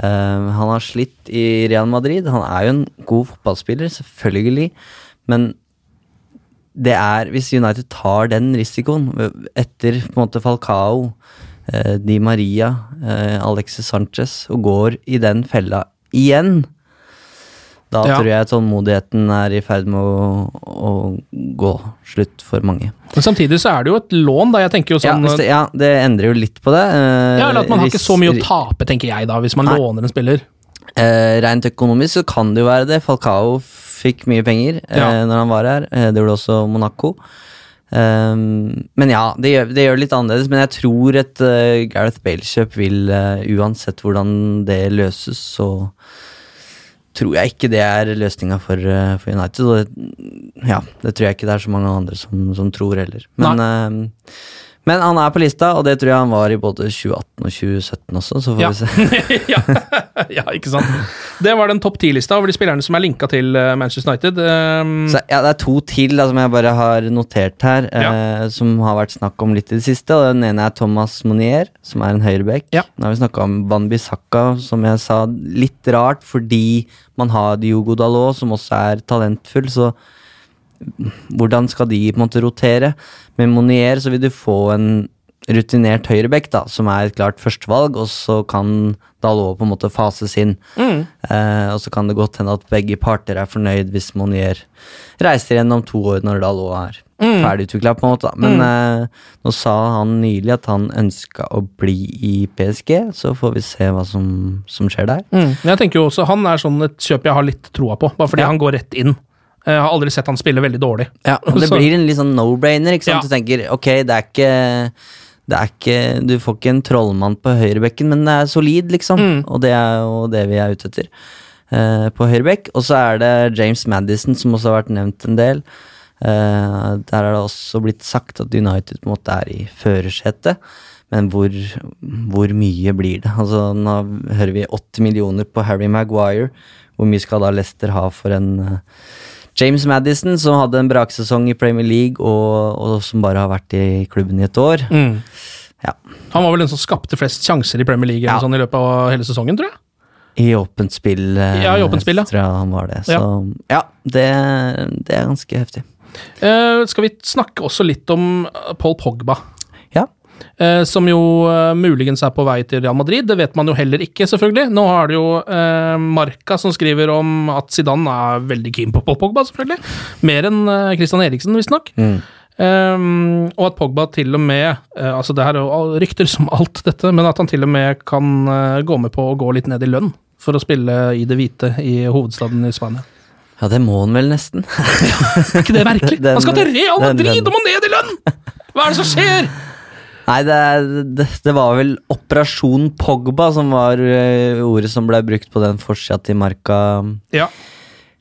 Speaker 2: Eh, han har slitt i Real Madrid. Han er jo en god fotballspiller, selvfølgelig, men det er Hvis United tar den risikoen etter på en måte Falcao, eh, Di Maria, eh, Alexis Sanchez og går i den fella igjen, da
Speaker 1: Ja.
Speaker 2: tror jeg tålmodigheten er i ferd med å, å gå slutt for mange.
Speaker 1: Men samtidig så er det jo et lån, da. Jeg tenker jo sånn
Speaker 2: Ja, det, ja, det endrer jo litt på det. eh,
Speaker 1: Ja, eller at man har ikke så mye å tape, tenker jeg da, hvis man
Speaker 2: Nei.
Speaker 1: låner en spiller.
Speaker 2: Eh, rent økonomisk så kan det jo være det. Falcao fikk mye penger eh,
Speaker 1: Ja.
Speaker 2: når han var her. Eh, det gjorde også Monaco. Um, men ja, det gjør, det gjør litt annerledes. Men jeg tror et uh, Gareth Bale-kjøp vil, uh, uansett hvordan det løses, så tror jeg ikke det er løsninga for, eh, for United. Og det, ja, det tror jeg ikke det er så mange andre som, som tror heller. Men, ehm, men han er på lista, og det tror jeg han var i både 2018 og 2017 også, så får
Speaker 1: Ja.
Speaker 2: vi se.
Speaker 1: ja. ja, ikke sant. Det var den topp ti-lista over de spillerne som er linka til eh, Manchester United. Um,
Speaker 2: Så, ja, det er to til da, som jeg bare har notert her, eh, som har vært snakk om litt i det siste. og Den ene er Thomas Monier, som er en høyreback.
Speaker 1: Ja.
Speaker 2: Nå har vi snakka om Banbisaka, som jeg sa, litt rart fordi man har Diogo Dalot, som også er talentfull. så hvordan skal de på en måte rotere? Med Monier så vil du få en rutinert høyrebekk, da, som er et klart førstevalg, og så kan Dalot på en måte fases inn. Eh, og så kan det godt hende at begge parter er fornøyd hvis Monier reiser igjen om to år når Dalot er ferdigutvikla, på en måte. da. Men eh, nå sa han nylig at han ønska å bli i PSG, så får vi se hva som, som skjer der.
Speaker 1: mm. Jeg tenker jo også Han er sånn et kjøp jeg har litt troa på, bare fordi
Speaker 2: Ja.
Speaker 1: han går rett inn. Jeg har aldri sett han spille veldig dårlig.
Speaker 2: Ja, og det blir en litt sånn no-brainer. ikke sant?
Speaker 1: Ja.
Speaker 2: Du tenker ok, det er ikke det er ikke, Du får ikke en trollmann på høyrebekken, men det er solid, liksom.
Speaker 1: Mm.
Speaker 2: Og det er jo det vi er ute etter. uh, på høyrebekk. Og så er det James Madison, som også har vært nevnt en del. Uh, der er det også blitt sagt at United på en måte er i førersetet. Men hvor, hvor mye blir det? Altså, nå hører vi 80 millioner på Harry Maguire. Hvor mye skal da Leicester ha for en eh, James Madison, som hadde en braksesong i Premier League, og, og som bare har vært i klubben i et år?
Speaker 1: Mm.
Speaker 2: Ja.
Speaker 1: Han var vel den som skapte flest sjanser i Premier League
Speaker 2: Ja.
Speaker 1: sånn, i løpet av hele sesongen, tror jeg.
Speaker 2: I åpent spill, eh,
Speaker 1: Ja, i åpent spill, ja.
Speaker 2: tror jeg han var det. Så ja, det, det er ganske heftig.
Speaker 1: Uh, skal vi snakke også litt om Paul Pogba? Eh, som jo eh, muligens er på vei til Real Madrid. Det vet man jo heller ikke, selvfølgelig. Nå har det jo eh, Marca som skriver om at Zidane er veldig keen på Pogba, selvfølgelig. Mer enn Christian Eriksen, visstnok.
Speaker 2: Mm.
Speaker 1: Um, og at Pogba til og med eh, Altså, det her er jo rykter som alt dette, men at han til og med kan eh, gå med på å gå litt ned i lønn for å spille i det hvite i hovedstaden i Spania.
Speaker 2: Ja, det må han vel nesten.
Speaker 1: Er ikke det merkelig?
Speaker 2: Den-
Speaker 1: han skal til Real Madrid og må ned i lønn! Hva er det som skjer?
Speaker 2: Nei, det, det, det var vel Operasjon Pogba som var eh, ordet som ble brukt på den forsida til Marka
Speaker 1: Ja.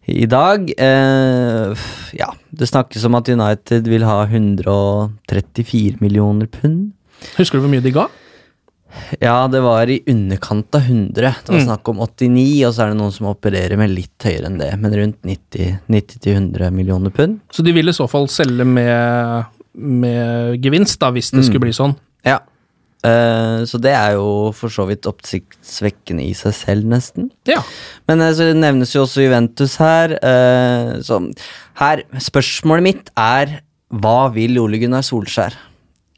Speaker 2: i dag. Eh, ja, det snakkes om at United vil ha 134 millioner pund.
Speaker 1: Husker du hvor mye de ga?
Speaker 2: Ja, det var i underkant av 100. Det var
Speaker 1: Mm.
Speaker 2: snakk om 89, og så er det noen som opererer med litt høyere enn det. Men rundt 90 90-100 millioner pund.
Speaker 1: Så de vil i så fall selge med, med gevinst, da, hvis det
Speaker 2: Mm.
Speaker 1: skulle bli sånn.
Speaker 2: Ja. Uh, så det er jo for så vidt oppsiktsvekkende i seg selv, nesten.
Speaker 1: Ja.
Speaker 2: Men uh, så nevnes jo også Juventus her. Uh, så her Spørsmålet mitt er hva vil Ole Gunnar Solskjær?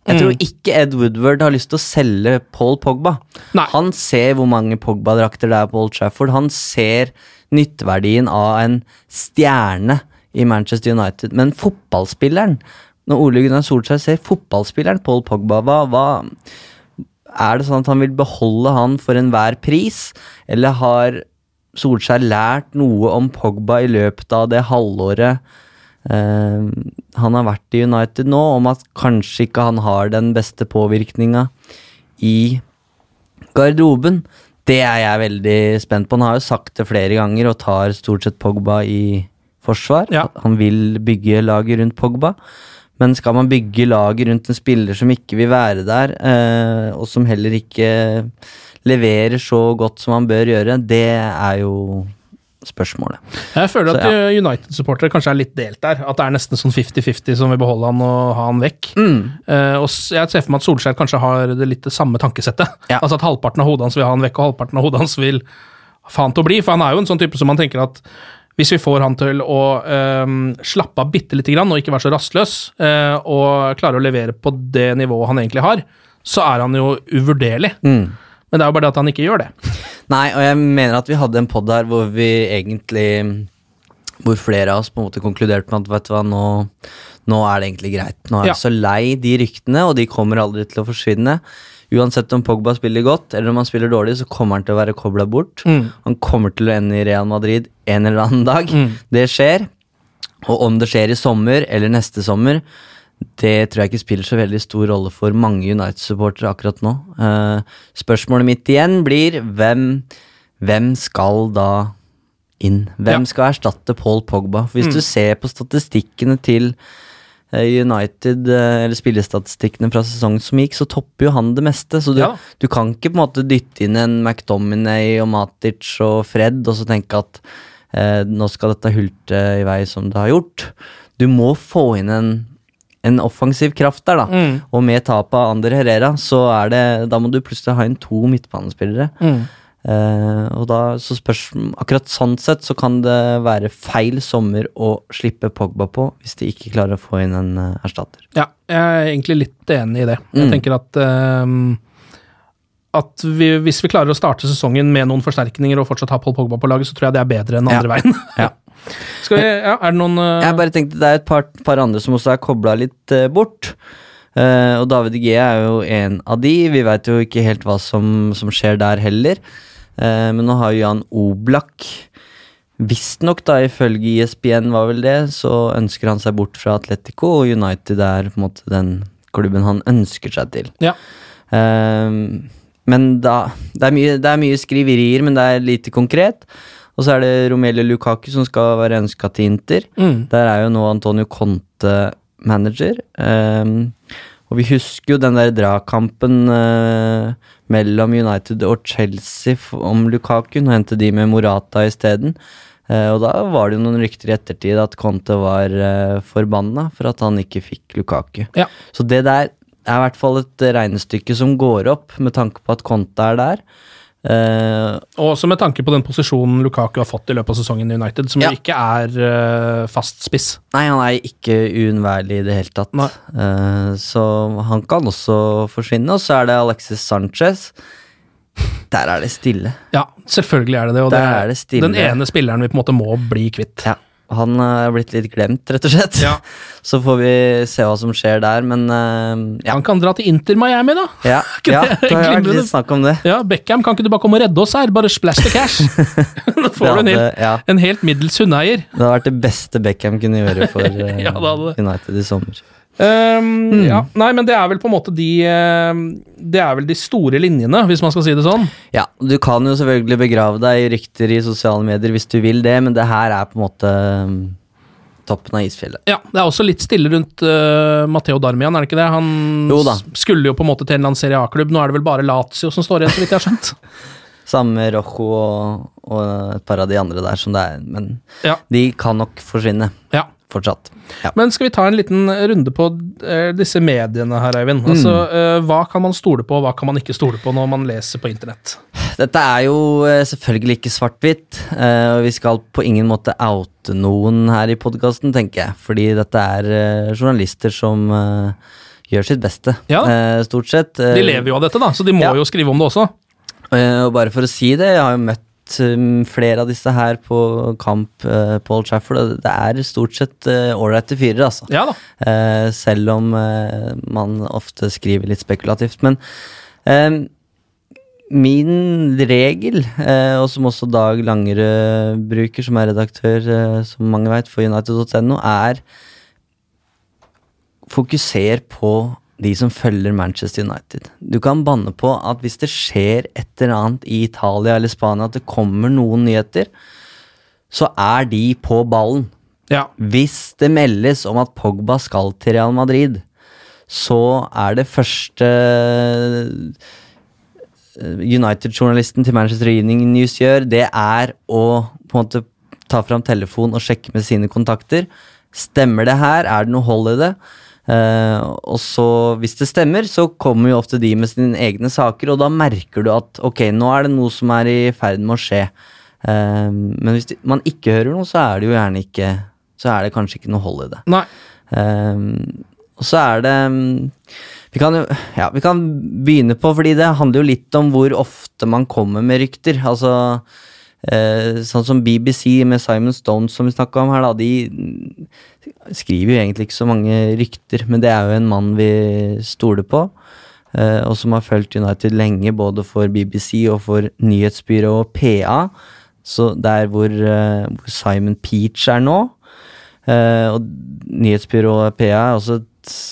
Speaker 2: Jeg tror ikke Ed Woodward har lyst til å selge Paul Pogba.
Speaker 1: Nei.
Speaker 2: Han ser hvor mange Pogba-drakter det er på Old Trafford. Han ser nytteverdien av en stjerne i Manchester United. Men fotballspilleren Når Ole Gunnar Solskjær ser fotballspilleren Paul Pogba, hva, hva er det sånn at han vil beholde han for enhver pris, eller har Solskjær lært noe om Pogba i løpet av det halvåret eh, han har vært i United nå, om at kanskje ikke han har den beste påvirkninga i garderoben? Det er jeg veldig spent på. Han har jo sagt det flere ganger og tar stort sett Pogba i forsvar.
Speaker 1: Ja.
Speaker 2: Han vil bygge laget rundt Pogba. Men skal man bygge laget rundt en spiller som ikke vil være der, eh, og som heller ikke leverer så godt som han bør gjøre, det er jo spørsmålet.
Speaker 1: Jeg føler at
Speaker 2: ja.
Speaker 1: United-supportere kanskje er litt delt der. At det er nesten sånn 50-50 som vil beholde han og ha han vekk. Eh, og jeg ser for meg at Solskjær kanskje har det litt det samme tankesettet.
Speaker 2: Ja.
Speaker 1: Altså at halvparten av hodet hans vil ha han vekk, og halvparten av hodet hans vil faen til å bli. For han er jo en sånn type som man tenker at hvis vi får han til å eh, slappe av bitte lite grann og ikke være så rastløs, eh, og klare å levere på det nivået han egentlig har, så er han jo uvurderlig. Men det er jo bare det at han ikke gjør det.
Speaker 2: Nei, og jeg mener at vi hadde en pod her hvor vi egentlig Hvor flere av oss på en måte konkluderte med at vet du hva, nå, nå er det egentlig greit. Nå er
Speaker 1: Ja.
Speaker 2: jeg så lei de ryktene, og de kommer aldri til å forsvinne. Uansett om Pogba spiller godt eller om han spiller dårlig, så kommer han til å være kobla bort. Han kommer til å ende i Real Madrid en eller annen dag. Det skjer. Og om det skjer i sommer eller neste sommer, det tror jeg ikke spiller så veldig stor rolle for mange United-supportere akkurat nå. Eh, spørsmålet mitt igjen blir hvem, hvem skal da inn? Hvem
Speaker 1: Ja.
Speaker 2: skal erstatte Paul Pogba? Hvis
Speaker 1: Mm.
Speaker 2: du ser på statistikkene til United, eh, eller spillestatistikkene fra sesongen som gikk, så topper jo han det meste. Så du,
Speaker 1: Ja.
Speaker 2: du kan ikke på en måte dytte inn en McDominay og Matic og Fred og så tenke at eh, nå skal dette hulte i vei som det har gjort. Du må få inn en, en offensiv kraft der, da.
Speaker 1: Mm.
Speaker 2: Og med tapet av Ander Herrera, så er det Da må du plutselig ha inn to midtbanespillere. Eh, og da, så spørs Akkurat sånn sett så kan det være feil sommer å slippe Pogba på, hvis de ikke klarer å få inn en uh, erstatter.
Speaker 1: Ja, jeg er egentlig litt enig i det. Jeg
Speaker 2: Mm.
Speaker 1: tenker at um, at vi, hvis vi klarer å starte sesongen med noen forsterkninger og fortsatt ha Paul Pogba på laget, så tror jeg det er bedre enn andre
Speaker 2: Ja.
Speaker 1: veien.
Speaker 2: Ja.
Speaker 1: Skal vi, ja, er det noen uh...
Speaker 2: Jeg bare tenkte Det er et par, par andre som også er kobla litt bort. Og David G er jo en av de. Vi veit jo ikke helt hva som, som skjer der heller. Eh, men nå har jo Jan Oblak Visstnok, da, ifølge E ISBN var vel det, så ønsker han seg bort fra Atletico, og United er på en måte den klubben han ønsker seg til.
Speaker 1: Ja.
Speaker 2: Um, men da det er, mye, det er mye skriverier, men det er lite konkret. Og så er det Romelio Lukaku som skal være ønska til Inter.
Speaker 1: Mm.
Speaker 2: Der er jo nå Antonio Conte manager. Um, og vi husker jo den der dragkampen eh, mellom United og Chelsea om Lukaku. Nå hentet de med Morata isteden. Uh, og da var det jo noen rykter i ettertid at Conte var uh, forbanna for at han ikke fikk Lukaku.
Speaker 1: Ja.
Speaker 2: Så det der er i hvert fall et regnestykke som går opp, med tanke på at Conte er der. Eh,
Speaker 1: Og også med tanke på den posisjonen Lukaku har fått i løpet av sesongen i United, som
Speaker 2: Ja.
Speaker 1: ikke er uh, fast spiss.
Speaker 2: Nei, han er ikke uunnværlig i det hele tatt. Eh, så han kan også forsvinne. Og så er det Alexis Sanchez. Der er det stille.
Speaker 1: Ja, selvfølgelig er det det. Og det
Speaker 2: det
Speaker 1: den ene spilleren vi på en måte må bli kvitt.
Speaker 2: Ja, han er blitt litt glemt, rett og slett.
Speaker 1: Ja.
Speaker 2: Så får vi se hva som skjer der, men uh, ja.
Speaker 1: Han kan dra til Inter Miami, da.
Speaker 2: Ja, ja
Speaker 1: det?
Speaker 2: det har vært litt snakk om det.
Speaker 1: Ja, Beckham, kan ikke du bare komme og redde oss her? Bare splash the cash. da får du en helt,
Speaker 2: hadde- ja.
Speaker 1: en helt middels hundeeier.
Speaker 2: Det hadde vært det beste Beckham kunne gjøre for uh,
Speaker 1: Ja, det hadde.
Speaker 2: United i sommer.
Speaker 1: Um, ja, nei, men det er vel på en måte de eh, Det er vel de store linjene, hvis man skal si det sånn.
Speaker 2: Ja, du kan jo selvfølgelig begrave deg i rykter i sosiale medier hvis du vil det, men det her er på en måte um, toppen av isfjellet.
Speaker 1: Ja, Det er også litt stille rundt uh, Matteo Darmian, er det ikke det? Han skulle jo på en måte til en eller annen Serie A-klubb, nå er det vel bare Lazio som står igjen, så vidt jeg har skjønt.
Speaker 2: Samme Rojo og, og et par av de andre der som det er, men
Speaker 1: Ja.
Speaker 2: de kan nok forsvinne
Speaker 1: Ja.
Speaker 2: Fortsatt. Ja.
Speaker 1: Men skal vi ta en liten runde på eh, disse mediene her, Eivind?
Speaker 2: Mm.
Speaker 1: Altså, mm. Hva kan man stole på, og hva kan man ikke stole på når man leser på internett?
Speaker 2: Dette er jo eh, selvfølgelig ikke svart-hvitt, og vi skal på ingen måte oute noen her i podkasten, tenker jeg. Fordi dette er journalister som gjør sitt beste,
Speaker 1: Ja.
Speaker 2: stort sett.
Speaker 1: De lever jo av dette, da, så de må
Speaker 2: Ja.
Speaker 1: jo skrive om det også.
Speaker 2: Og bare for å si det, jeg har jo møtt um, flere av disse her på kamp uh, Paul Trafford, og det er stort sett ålreite fyrer, altså.
Speaker 1: Ja da.
Speaker 2: Eh, selv om eh, man ofte skriver litt spekulativt. Men eh, min regel, eh, og som også Dag Langerød bruker, som er redaktør, eh, som mange vet, for United.no, er fokuser på de som følger Manchester United. Du kan banne på at hvis det skjer et eller annet i Italia eller Spania, at det kommer noen nyheter, så er de på ballen.
Speaker 1: Ja.
Speaker 2: Hvis det meldes om at Pogba skal til Real Madrid, så er det første eh, United-journalisten til Manchester Evening News gjør, det er å på en måte ta fram telefon og sjekke med sine kontakter. Stemmer det her? Er det noe hold i det? Eh, og så, hvis det stemmer, så kommer jo ofte de med sine egne saker, og da merker du at ok, nå er det noe som er i ferd med å skje. Eh, men hvis de, man ikke hører noe, så er det jo gjerne ikke Så er det kanskje ikke noe hold i det.
Speaker 1: Nei.
Speaker 2: Eh, og så er det vi kan jo ja, vi kan begynne på, fordi det handler jo litt om hvor ofte man kommer med rykter. Altså eh, Sånn som BBC med Simon Stone som vi snakka om her, da. De skriver jo egentlig ikke så mange rykter, men det er jo en mann vi stoler på. eh, og som har fulgt United lenge, både for BBC og for nyhetsbyrået PA. Så der hvor, eh, hvor Simon Peach er nå. Eh, og nyhetsbyrået PA er også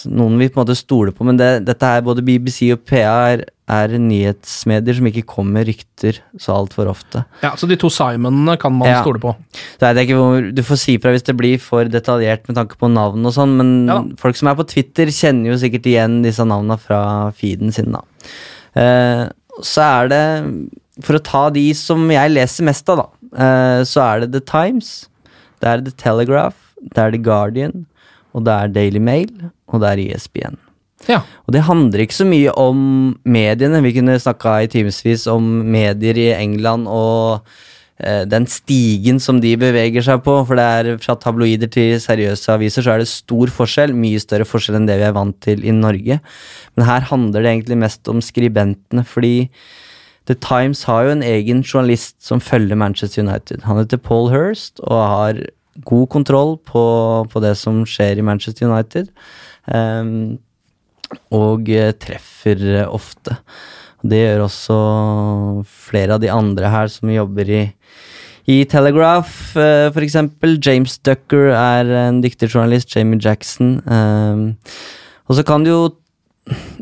Speaker 2: noen vi på en måte stoler på, men det, dette er både BBC og PA er, er nyhetsmedier som ikke kommer med rykter så altfor ofte.
Speaker 1: Ja, Så de to Simonene kan man
Speaker 2: Ja.
Speaker 1: stole på.
Speaker 2: Så jeg ikke Du får si fra hvis det blir for detaljert med tanke på navn og sånn, men
Speaker 1: Ja
Speaker 2: folk som er på Twitter, kjenner jo sikkert igjen disse navnene fra feeden sin, da. Eh, så er det For å ta de som jeg leser mest av, da, eh, så er det The Times, det er The Telegraph, det er The Guardian, og det er Daily Mail, og det er ESPN.
Speaker 1: Ja.
Speaker 2: Og det handler ikke så mye om mediene. Vi kunne snakka i timevis om medier i England og eh, den stigen som de beveger seg på. For det er fra tabloider til seriøse aviser så er det stor forskjell. Mye større forskjell enn det vi er vant til i Norge. Men her handler det egentlig mest om skribentene, fordi The Times har jo en egen journalist som følger Manchester United. Han heter Paul Hirst og har god kontroll på, på det som skjer i Manchester United. Ehm, og eh, treffer eh, ofte. Det gjør også flere av de andre her som jobber i, i Telegraph, eh, for eksempel. James Ducker er en dyktig journalist. Jamie Jackson. ehm, og så kan du jo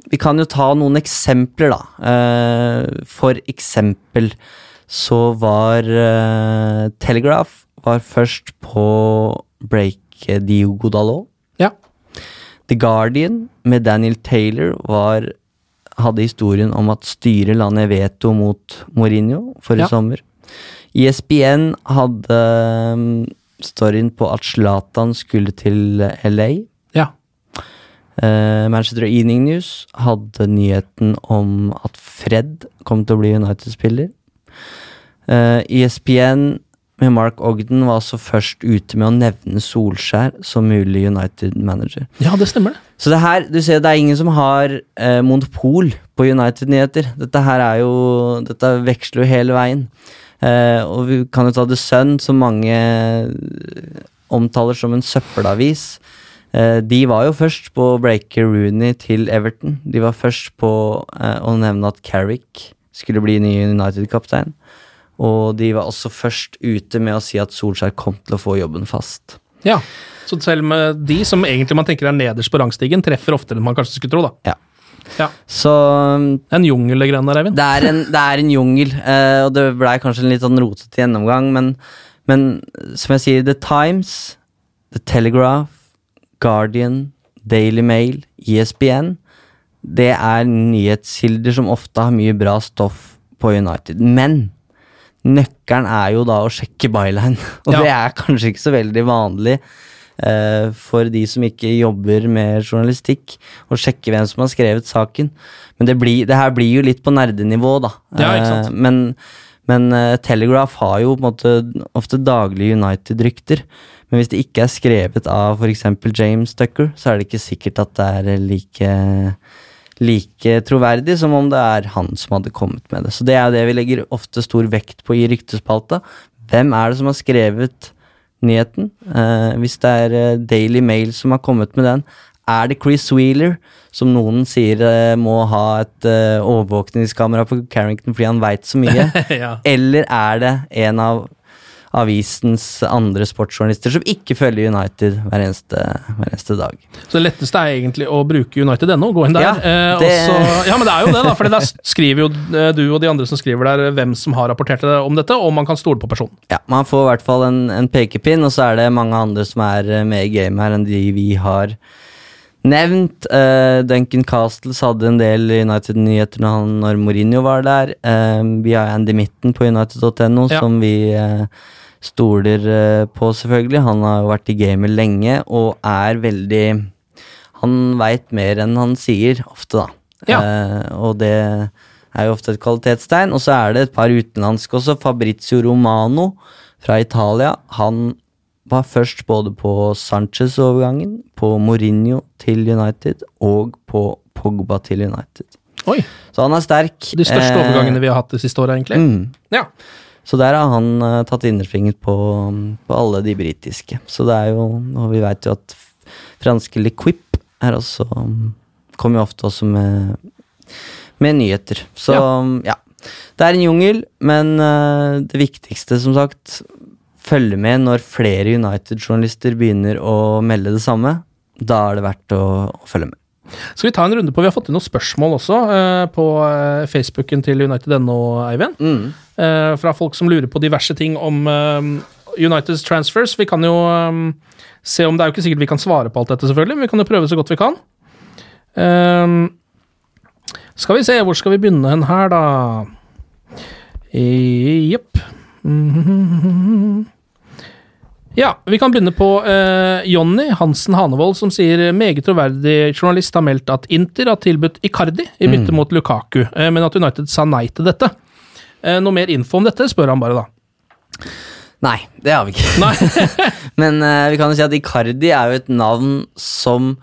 Speaker 2: Vi kan jo ta noen eksempler, da. Eh, for eksempel så var eh, Telegraph var først på breaket Diogo Dalot.
Speaker 1: Ja.
Speaker 2: The Guardian med Daniel Taylor var, hadde historien om at styret la ned veto mot Mourinho forrige
Speaker 1: Ja.
Speaker 2: sommer. ESPN hadde um, storyen på at Zlatan skulle til LA.
Speaker 1: Ja.
Speaker 2: Uh, Manchester Evening News hadde nyheten om at Fred kom til å bli United-spiller. Uh, ESPN med Mark Ogden var altså først ute med å nevne Solskjær som mulig United-manager.
Speaker 1: ja, det stemmer det.
Speaker 2: Så det her, du ser, det er ingen som har eh, monopol på United-nyheter. Dette her er jo Dette veksler jo hele veien. Eh, og vi kan jo ta The Sun, som mange eh, omtaler som en søppelavis. Eh, de var jo først på å breake Rooney til Everton. De var først på eh, å nevne at Carrick skulle bli ny United-kaptein. Og de var også først ute med å si at Solskjær kom til å få jobben fast.
Speaker 1: Ja. Så selv med de som egentlig man tenker er nederst på rangstigen, treffer oftere enn man kanskje skulle tro, da.
Speaker 2: Ja.
Speaker 1: Ja.
Speaker 2: Så
Speaker 1: er en jungel, det greiene der, Eivind.
Speaker 2: Det er en, det er en jungel, eh, og det blei kanskje en litt sånn rotete gjennomgang, men, men som jeg sier, The Times, The Telegraph, Guardian, Daily Mail, ESPN Det er nyhetskilder som ofte har mye bra stoff på United. Men nøkkelen er jo da å sjekke byline, og
Speaker 1: Ja.
Speaker 2: det er kanskje ikke så veldig vanlig. eh, for de som ikke jobber med journalistikk, å sjekke hvem som har skrevet saken. Men det, blir, det her blir jo litt på nerdenivå, da.
Speaker 1: Ja.
Speaker 2: Eh, men men eh, Telegraph har jo på en måte ofte daglige United-rykter. Men hvis det ikke er skrevet av f.eks. James Tucker, så er det ikke sikkert at det er like, like troverdig som om det er han som hadde kommet med det. Så det er jo det vi legger ofte stor vekt på i ryktespalta. Hvem er det som har skrevet nyheten? Eh, hvis det er eh, Daily Mail som har kommet med den, er det Chris Wheeler, som noen sier eh, må ha et eh, overvåkningskamera på Carrington fordi han veit så mye?
Speaker 1: ja.
Speaker 2: Eller er det en av avisens andre sportsjournalister som ikke følger United hver eneste, hver eneste dag?
Speaker 1: Så det letteste er egentlig å bruke United.no, gå inn der.
Speaker 2: Ja,
Speaker 1: eh,
Speaker 2: det-
Speaker 1: så- ja, men det er jo det, da. For der skriver jo eh, du og de andre som skriver der, hvem som har rapportert om dette, og man kan stole på personen.
Speaker 2: Ja, Man får i hvert fall en, en pekepinn, og så er det mange andre som er eh, med i gamet her enn de vi har nevnt. Uh, Duncan Castles hadde en del United-nyheter når, han- når Mourinho var der. Uh, vi har Andy Mitten på United.no,
Speaker 1: Ja.
Speaker 2: som vi uh, stoler på, selvfølgelig. Han har jo vært i gamet lenge og er veldig Han veit mer enn han sier, ofte, da.
Speaker 1: Ja.
Speaker 2: Og det er jo ofte et kvalitetstegn. Og så er det et par utenlandske også. Fabrizio Romano fra Italia. Han var først både på Sanchez-overgangen, på Mourinho til United og på Pogba til United.
Speaker 1: Oi,
Speaker 2: Så han er sterk.
Speaker 1: De største
Speaker 2: Eh,
Speaker 1: overgangene vi har hatt det siste året, egentlig.
Speaker 2: Mm.
Speaker 1: Ja.
Speaker 2: Så der har han uh, tatt innerfinger på, på alle de britiske. Så det er jo Og vi veit jo at franske Liquip er også um, Kommer jo ofte også med, med nyheter. Så ja. Det er en jungel, men uh, det viktigste, som sagt Følge med når flere United-journalister begynner å melde det samme. Da er det verdt å, å følge med.
Speaker 1: Skal vi ta en runde på Vi har fått inn noen spørsmål også eh, på eh, Facebooken til United.no, Eivind. Eh, fra folk som lurer på diverse ting om eh, Uniteds transfers. Vi kan jo eh, se om Det er jo ikke sikkert vi kan svare på alt dette, selvfølgelig, men vi kan jo prøve så godt vi kan. Eh, skal vi se, hvor skal vi begynne hen her, da? Jepp. Mhm. Ja, vi kan begynne på uh, Jonny Hansen Hanevold, som sier meget troverdig journalist har meldt at Inter har tilbudt Icardi i bytte mot Lukaku, uh, men at United sa nei til dette. Uh, noe mer info om dette, spør han bare, da.
Speaker 2: Nei, det har vi ikke. Men uh, vi kan jo si at Icardi er jo et navn som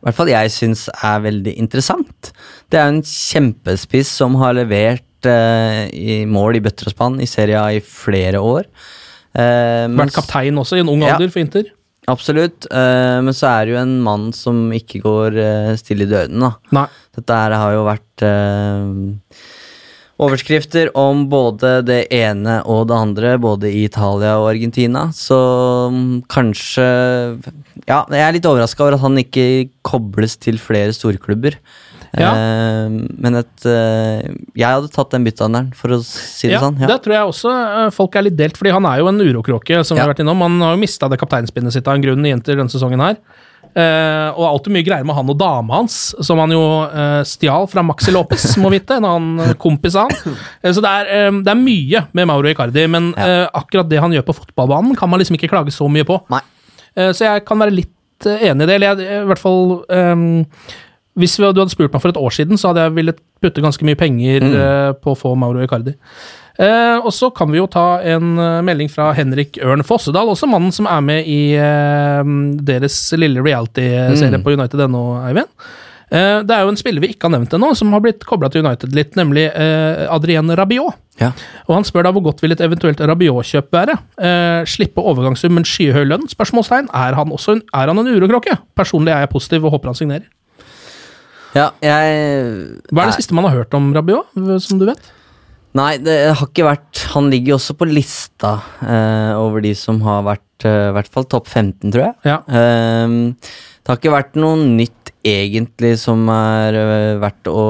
Speaker 2: i hvert fall jeg syns er veldig interessant. Det er en kjempespiss som har levert eh, i mål i bøtter og spann i serien i flere år. Men
Speaker 1: Vært kaptein også, i en ung
Speaker 2: Ja.
Speaker 1: alder for Inter.
Speaker 2: Absolutt, uh, men så er det jo en mann som ikke går uh, stille i døden, da.
Speaker 1: Nei.
Speaker 2: Dette her har jo vært overskrifter om både det ene og det andre, både i Italia og Argentina. Så um, kanskje Ja, jeg er litt overraska over at han ikke kobles til flere storklubber.
Speaker 1: Ja.
Speaker 2: Eh, men et eh, Jeg hadde tatt den byttehandelen, for å si det
Speaker 1: Ja,
Speaker 2: sånn.
Speaker 1: det tror jeg også eh, folk er litt delt, fordi han er jo en urokråke, som vi
Speaker 2: Ja.
Speaker 1: har vært innom. Han har jo mista det kapteinspinnet sitt av en grunn igjen denne sesongen her. Uh, og alltid mye greier med han og dama hans, som han jo uh, stjal fra Maxi Lopez, må vite. En annen kompis av han. Uh, så det er, um, det er mye med Mauro Icardi, men eh, akkurat det han gjør på fotballbanen, kan man liksom ikke klage så mye på. Så jeg kan være litt enig i det. Eller jeg, i hvert fall eh, Hvis du hadde spurt meg for et år siden, så hadde jeg villet putte ganske mye penger eh, på å få Mauro Icardi. Eh, og så kan vi jo ta en eh, melding fra Henrik Ørn Fossedal, også mannen som er med i deres lille reality-serie på United.no, Eivind. Eh, det er jo en spiller vi ikke har nevnt ennå, som har blitt kobla til United litt, nemlig Adrien Rabiot.
Speaker 2: Ja.
Speaker 1: Og han spør da hvor godt vil et eventuelt Rabiot-kjøp være? Eh, slippe overgangssum, men skyhøy lønn? Spørsmålstegn. Er han også en, er han en urokråke? Personlig er jeg positiv og håper han signerer.
Speaker 2: Ja, jeg
Speaker 1: Hva er det siste man har hørt om Rabiot, som du vet?
Speaker 2: Nei, det har ikke vært Han ligger jo også på lista eh, over de som har vært eh, i hvert fall topp 15, tror jeg.
Speaker 1: Ja.
Speaker 2: Ehm, det har ikke vært noe nytt egentlig som er eh, verdt å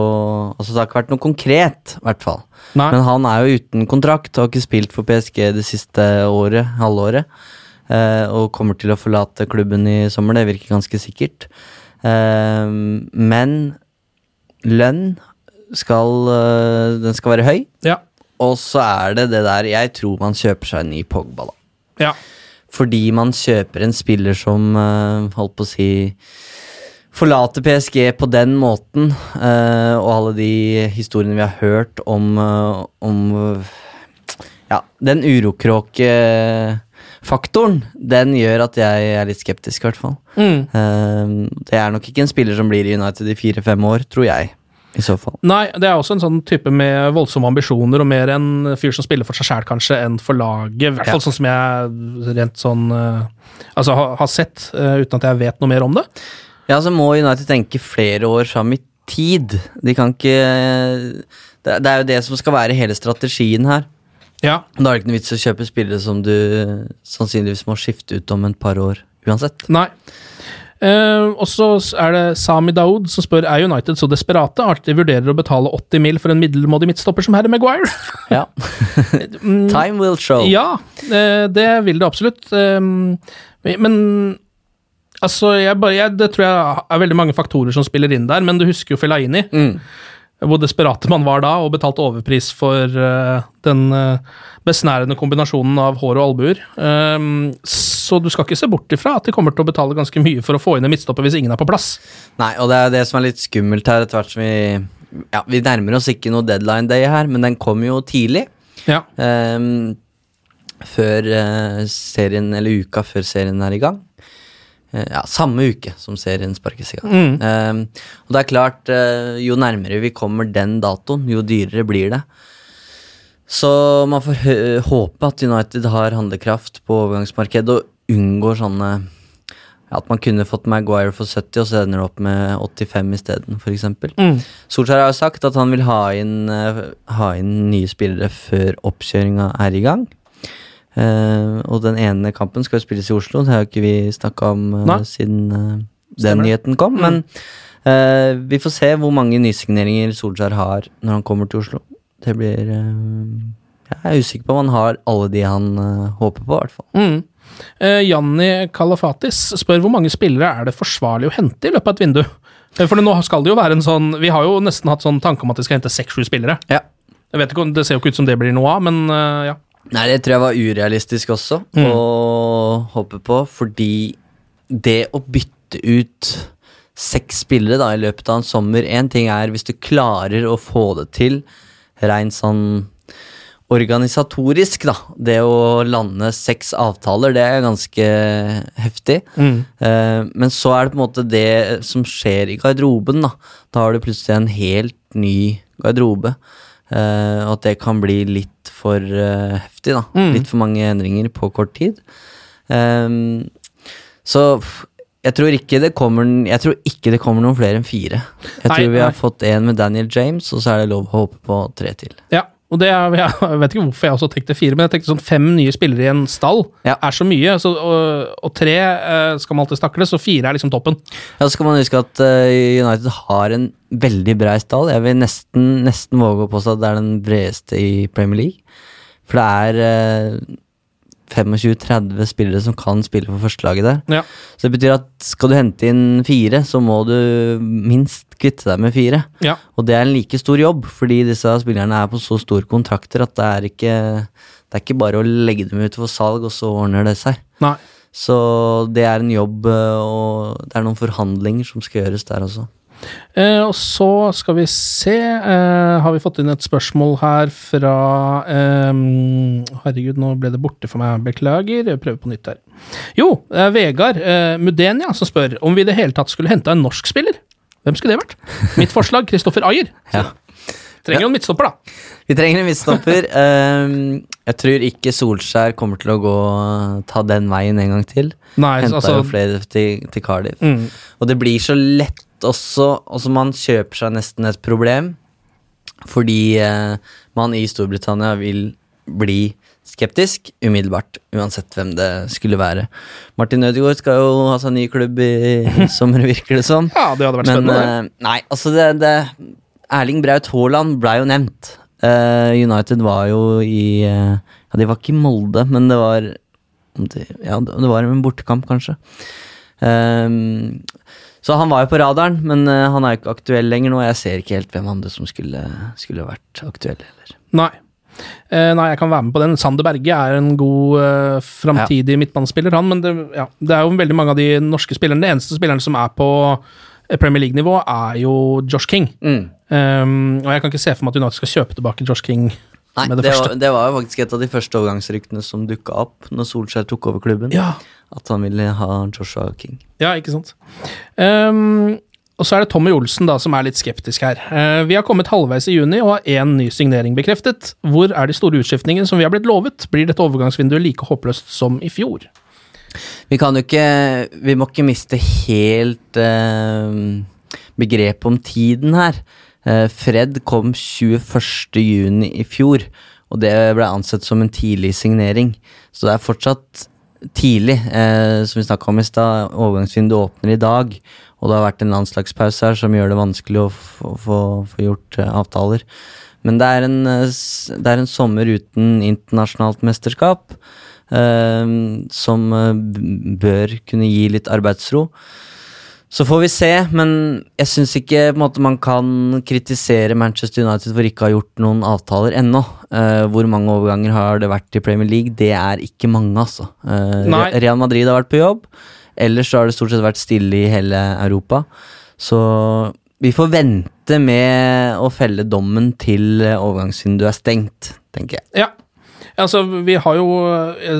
Speaker 2: Altså, det har ikke vært noe konkret, i hvert fall.
Speaker 1: Nei.
Speaker 2: Men han er jo uten kontrakt og har ikke spilt for PSG det siste året, halvåret. eh, og kommer til å forlate klubben i sommer, det virker ganske sikkert. Ehm, men lønn skal eh, Den skal være høy.
Speaker 1: Ja.
Speaker 2: Og så er det det der Jeg tror man kjøper seg en ny Pogba, da.
Speaker 1: ja.
Speaker 2: Fordi man kjøper en spiller som eh, holdt på å si Forlater PSG på den måten, uh, og alle de historiene vi har hørt om, uh, om uh, Ja, den urokråkefaktoren, den gjør at jeg er litt skeptisk, i hvert fall.
Speaker 1: Mm.
Speaker 2: Uh, det er nok ikke en spiller som blir i United i fire-fem år, tror jeg. I så fall.
Speaker 1: Nei, det er også en sånn type med voldsomme ambisjoner, og mer en fyr som spiller for seg sjæl, kanskje, enn for laget. I hvert fall
Speaker 2: Ja.
Speaker 1: sånn som jeg rent sånn uh, Altså har, har sett, uh, uten at jeg vet noe mer om det.
Speaker 2: Ja, så må United tenke flere år fram i tid. De kan ikke Det det er jo det som skal være hele strategien her.
Speaker 1: Ja.
Speaker 2: Da er det ikke noe vits å kjøpe spillere som du sannsynligvis må skifte ut om et par år uansett.
Speaker 1: Nei. Uh, og så er det Sami Daoud som spør er United så desperate at de vurderer å betale 80 mil for en middelmådig midtstopper som Harry Maguire.
Speaker 2: Ja. Time will show.
Speaker 1: Ja, uh, det vil det absolutt. Uh, Men altså, jeg bare, jeg, det tror jeg er veldig mange faktorer som spiller inn der, men du husker jo Fellaini.
Speaker 2: Mm.
Speaker 1: Hvor desperate man var da, og betalte overpris for uh, den uh, besnærende kombinasjonen av hår og albuer. Um, så du skal ikke se bort ifra at de kommer til å betale ganske mye for å få inn en midtstopper hvis ingen er på plass.
Speaker 2: Nei, og det er det som er litt skummelt her, etter hvert som vi Ja, vi nærmer oss ikke noe deadline day her, men den kom jo tidlig.
Speaker 1: Ja.
Speaker 2: Um, før uh, serien, eller uka før serien er i gang. Eh, ja, samme uke som serien sparkes i gang.
Speaker 1: Mm.
Speaker 2: Ehm, og det er klart, eh, jo nærmere vi kommer den datoen, jo dyrere blir det. Så man får håpe at United har handlekraft på overgangsmarkedet og unngår sånne ja, At man kunne fått Maguire for 70, og så ender det opp med 85 isteden, f.eks.
Speaker 1: Mm.
Speaker 2: Solskjær har jo sagt at han vil ha inn, ha inn nye spillere før oppkjøringa er i gang. Eh, og den ene kampen skal jo spilles i Oslo, det har jo ikke vi snakka om
Speaker 1: uh,
Speaker 2: siden
Speaker 1: uh,
Speaker 2: den nyheten kom.
Speaker 1: Mm.
Speaker 2: Men vi får se hvor mange nysigneringer Solskjær har når han kommer til Oslo. Det blir Jeg er usikker på om han har alle de han håper på, i hvert fall.
Speaker 1: Mm. Janni Kalafatis spør hvor mange spillere er det forsvarlig å hente i løpet av et vindu? For nå skal det jo være en sånn Vi har jo nesten hatt sånn tanke om at de skal hente seks-sju spillere.
Speaker 2: Ja.
Speaker 1: Jeg vet ikke, Det ser jo ikke ut som det blir noe av, men ja.
Speaker 2: Nei, det tror jeg var urealistisk også
Speaker 1: Mm.
Speaker 2: å håpe på, fordi det å bytte ut seks spillere da i løpet av en sommer Én ting er hvis du klarer å få det til rent sånn organisatorisk, da. Det å lande seks avtaler, det er ganske heftig.
Speaker 1: Mm.
Speaker 2: Uh, men så er det på en måte det som skjer i garderoben, da. Da har du plutselig en helt ny garderobe. Eh, og at det kan bli litt for uh, heftig, da.
Speaker 1: Mm.
Speaker 2: Litt for mange endringer på kort tid. Um, så jeg tror, ikke det kommer, jeg tror ikke det kommer noen flere enn fire. Jeg
Speaker 1: Nei,
Speaker 2: tror vi har fått en med Daniel James, og så er det lov å håpe på tre til.
Speaker 1: ja. Og det jeg vet ikke hvorfor jeg også tenkte fire, men jeg tenkte sånn fem nye spillere i en stall
Speaker 2: Ja.
Speaker 1: er så mye. Så, og, og tre eh, skal man alltid stakle, så fire er liksom toppen.
Speaker 2: Ja, så skal man huske at eh, United har en veldig brei stall. Jeg vil nesten, nesten våge å påstå at det er den bredeste i Premier League. For det er eh, 25-30 spillere som kan spille for førstelaget der.
Speaker 1: Ja.
Speaker 2: Så det betyr at skal du hente inn fire, så må du minst kvitte deg med fire.
Speaker 1: Ja.
Speaker 2: Og det er en like stor jobb, fordi disse spillerne er på så store kontrakter at det er ikke, det er ikke bare å legge dem ut for salg, og så ordner det seg.
Speaker 1: Nei.
Speaker 2: Så det er en jobb, eh, og det er noen forhandlinger som skal gjøres der også.
Speaker 1: Eh, og så skal vi se eh, Har vi fått inn et spørsmål her fra eh, Herregud, nå ble det borte for meg. Beklager. Jeg prøver på nytt her. Jo, det er Vegard eh, Mudenia som spør om vi i det hele tatt skulle henta en norsk spiller. Hvem skulle det vært? Mitt forslag Kristoffer Ayer.
Speaker 2: Ja.
Speaker 1: Trenger jo en midtstopper, da.
Speaker 2: Vi trenger en midtstopper. Ehm, jeg tror ikke Solskjær kommer til å gå ta den veien en gang til.
Speaker 1: Nei,
Speaker 2: Henta
Speaker 1: altså
Speaker 2: jo flere til, til Cardiff.
Speaker 1: Mm.
Speaker 2: Og det blir så lett også Altså, man kjøper seg nesten et problem fordi eh, man i Storbritannia vil bli skeptisk umiddelbart, uansett hvem det skulle være. Martin Ødegaard skal jo ha seg ny klubb i sommer, virker det som.
Speaker 1: Ja, det hadde vært
Speaker 2: Men
Speaker 1: spennende.
Speaker 2: eh, nei, altså det, det Erling Braut Haaland ble jo nevnt. Eh, United var jo i eh, Ja, de var ikke i Molde, men det var Ja, det var en bortekamp, kanskje. Ehm, så han var jo på radaren, men eh, han er jo ikke aktuell lenger nå. Jeg ser ikke helt hvem andre som skulle, skulle vært aktuell heller.
Speaker 1: Nei. Eh, nei, jeg kan være med på den. Sander Berge er en god uh, framtidig midtbanespiller, han. Men det, ja, det er jo veldig mange av de norske spillerne. Den eneste spilleren som er på eh, Premier League-nivå, er jo Josh King.
Speaker 2: Mm.
Speaker 1: Um, og jeg kan ikke se for meg at United skal kjøpe tilbake Josh King
Speaker 2: Nei,
Speaker 1: med
Speaker 2: det,
Speaker 1: det,
Speaker 2: var, det var jo faktisk et av de første overgangsryktene som dukka opp når Solskjær tok over klubben.
Speaker 1: Ja,
Speaker 2: At han ville ha Joshua King.
Speaker 1: ja, ikke sant. Um, og så er det Tommy Olsen da, som er litt skeptisk her. Uh, vi har kommet halvveis i juni og har én ny signering bekreftet. Hvor er de store utskiftningene som vi har blitt lovet? Blir dette overgangsvinduet like håpløst som i fjor?
Speaker 2: Vi kan jo ikke Vi må ikke miste helt uh, begrepet om tiden her. Uh, Fred kom 21. juni i fjor, og det ble ansett som en tidlig signering. Så det er fortsatt tidlig, eh, som vi snakka om i stad. Overgangsvinduet åpner i dag, og det har vært en landslagspause her som gjør det vanskelig å få, gjort eh, avtaler. Men det er, en, eh, det er en sommer uten internasjonalt mesterskap. eh, som eh, bør kunne gi litt arbeidsro. Så får vi se, men jeg syns ikke måte, man kan kritisere Manchester United for ikke å ha gjort noen avtaler ennå. Uh, hvor mange overganger har det vært i Premier League? Det er ikke mange, altså. Uh, Real Madrid har vært på jobb. Ellers har det stort sett vært stille i hele Europa. Så vi får vente med å felle dommen til overgangsvinduet er stengt, tenker jeg.
Speaker 1: Ja. Altså, vi har jo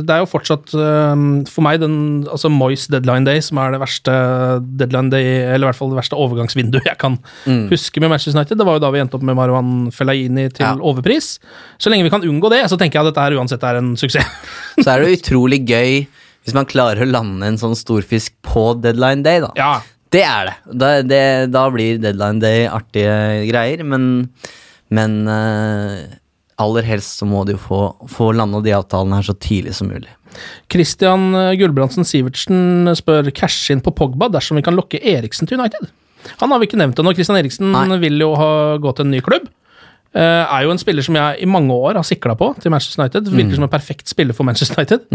Speaker 1: Det er jo fortsatt eh, for meg den altså Moyes deadline day som er det verste deadline day, eller i hvert fall det verste overgangsvinduet jeg kan huske med Manchester United. Det var jo da vi endte opp med Marwan Fellaini til
Speaker 2: Ja.
Speaker 1: overpris. Så lenge vi kan unngå det, så tenker jeg at dette her uansett er en suksess.
Speaker 2: Så er det utrolig gøy hvis man klarer å lande en sånn storfisk på deadline day, da.
Speaker 1: ja.
Speaker 2: Det er det. Da, det. da blir deadline day artige greier, men, men eh, aller helst så må de jo få, få landa de avtalene her så tidlig som mulig.
Speaker 1: Christian eh, Gulbrandsen Sivertsen spør cash inn på Pogba dersom vi kan lokke Eriksen til United. Han har vi ikke nevnt ennå. Christian Eriksen
Speaker 2: Nei.
Speaker 1: vil jo ha gått til en ny klubb. Uh, er jo en spiller som jeg i mange år har sikla på til Manchester United. Virker som en perfekt spiller for Manchester United.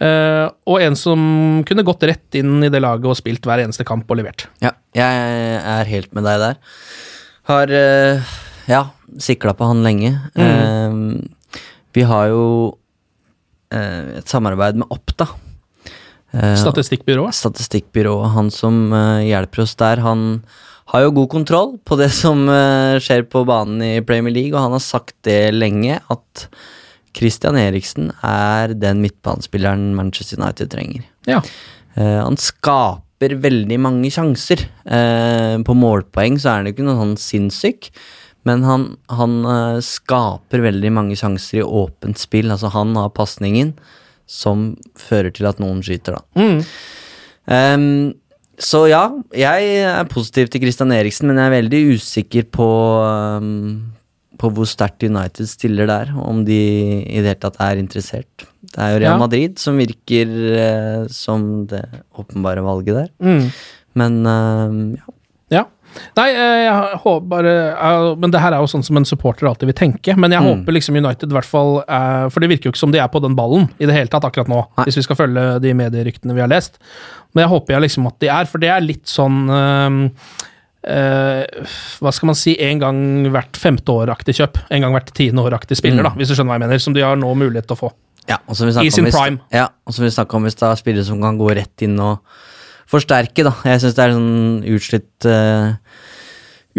Speaker 1: Eh, og en som kunne gått rett inn i det laget og spilt hver eneste kamp og levert.
Speaker 2: Ja, jeg er helt med deg der. Har eh, ja, sikla på han lenge. Eh, vi har jo eh, et samarbeid med Oppda. Eh,
Speaker 1: Statistikkbyrået.
Speaker 2: statistikkbyrået, han som eh, hjelper oss der, han har jo god kontroll på det som eh, skjer på banen i Premier League, og han har sagt det lenge, at Christian Eriksen er den midtbanespilleren Manchester United trenger.
Speaker 1: Ja.
Speaker 2: Eh, han skaper veldig mange sjanser. Eh, på målpoeng så er han jo ikke noe sånn sinnssyk, men han, han eh, skaper veldig mange sjanser i åpent spill. Altså han har pasningen som fører til at noen skyter, da. Ehm, så ja, jeg er positiv til Christian Eriksen, men jeg er veldig usikker på, um, på hvor sterkt United stiller der, om de i det hele tatt er interessert. Det er jo Real
Speaker 1: Ja.
Speaker 2: Madrid som virker uh, som det åpenbare valget der.
Speaker 1: Mm.
Speaker 2: Men uh, ja.
Speaker 1: Nei, eh, jeg håper bare eh, Men det her er jo sånn som en supporter alltid vil tenke. Men jeg håper liksom United i hvert fall eh, For det virker jo ikke som de er på den ballen i det hele tatt akkurat nå,
Speaker 2: Nei.
Speaker 1: hvis vi skal følge de medieryktene vi har lest. Men jeg håper jeg liksom at de er, for det er litt sånn øh, eh, hva skal man si, en gang hvert femte år-aktig kjøp. En gang hvert tiende år-aktig spiller, da, hvis du skjønner hva jeg mener. Som de har nå mulighet til å få.
Speaker 2: Ja, og vil vi
Speaker 1: sin
Speaker 2: om hvis-. Ja, om hvis det er spillere som kan gå rett inn og forsterke, da. Jeg syns det er sånn utslitt uh,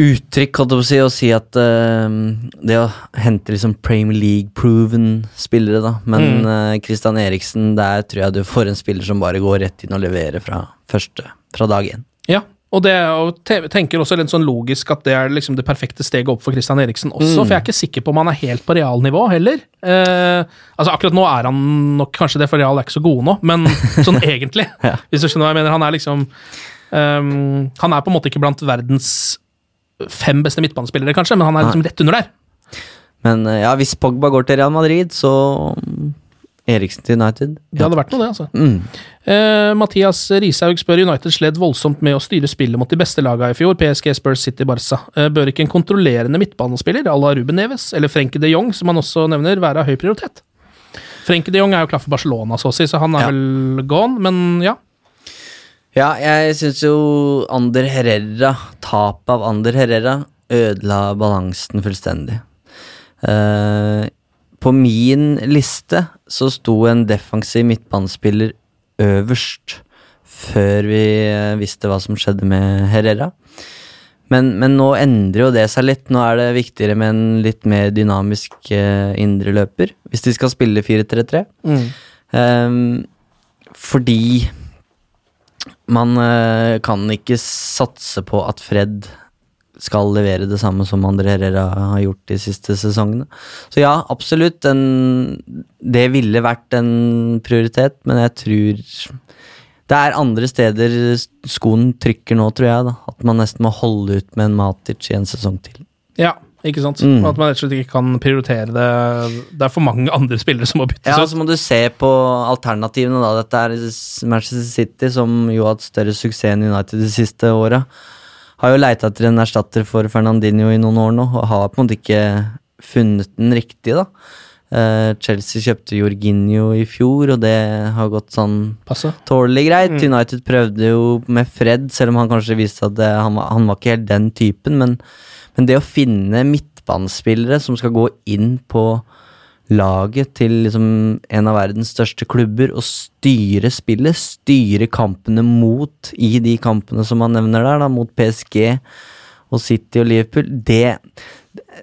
Speaker 2: uttrykk, holdt jeg på å si, å si at uh, det å hente liksom Premier League-proven spillere, da. Men
Speaker 1: Mm.
Speaker 2: uh, Christian Eriksen, der tror jeg du får en spiller som bare går rett inn og leverer fra første, fra dag én.
Speaker 1: Ja, og det og tenker også litt sånn logisk at det er liksom det perfekte steget opp for Christian Eriksen også, for jeg er ikke sikker på om han er helt på realnivå heller. Eh, altså Akkurat nå er han nok kanskje det, for Real er ikke så gode nå, men sånn egentlig,
Speaker 2: Ja.
Speaker 1: hvis du skjønner hva jeg mener. Han er liksom um, Han er på en måte ikke blant verdens fem beste midtbanespillere, kanskje, men han er liksom rett under der.
Speaker 2: Men eh, ja, hvis Pogba går til Real Madrid, så mm, Eriksen til United.
Speaker 1: Det hadde vært noe, det, altså.
Speaker 2: Mm.
Speaker 1: Eh, Mathias Rishaug spør United sled voldsomt med å styre spillet mot de beste lagene i fjor, PSG, Spurs, City, Barca. Eh, bør ikke en kontrollerende midtbanespiller à la Ruben Neves eller Frenke de Jong, som han også nevner, være av høy prioritet? Frenke de Jong er jo klar for Barcelona, så å si, så han er
Speaker 2: Ja.
Speaker 1: vel gone, men ja.
Speaker 2: Ja, jeg syns jo Ander Herrera, tapet av Ander Herrera, ødela balansen fullstendig. Eh, på min liste så sto en defensiv midtbanespiller øverst før vi eh, visste hva som skjedde med Herrera. Men, men nå endrer jo det seg litt. Nå er det viktigere med en litt mer dynamisk uh, indreløper, hvis de skal spille 4-3-3. Ehm, fordi man uh, kan ikke satse på at Fred skal levere det samme som André Herrera har gjort de siste sesongene. Så ja, absolutt. En, det ville vært en prioritet, men jeg tror det er andre steder skoen trykker nå, tror jeg. da At man nesten må holde ut med en Matic i en sesong til.
Speaker 1: Ja, ikke sant?
Speaker 2: Mm.
Speaker 1: At man rett og slett ikke kan prioritere det. Det er for mange andre spillere som må byttes
Speaker 2: Ja,
Speaker 1: ut.
Speaker 2: så må du se på alternativene, da. Dette er Manchester City, som jo har hatt større suksess enn United de siste åra. Har jo leita etter en erstatter for Fernandinho i noen år nå, og har på en måte ikke funnet den riktige, da. Eh, Chelsea kjøpte Jorginho i fjor, og det har gått sånn
Speaker 1: Passe.
Speaker 2: tålelig greit. United prøvde jo med Fred, selv om han kanskje viste at det, han, var, han var ikke helt den typen. Men, men det å finne midtbanespillere som skal gå inn på laget til liksom en av verdens største klubber og styre spillet, styre kampene mot i de kampene som han nevner der, da, mot PSG og City og Liverpool, det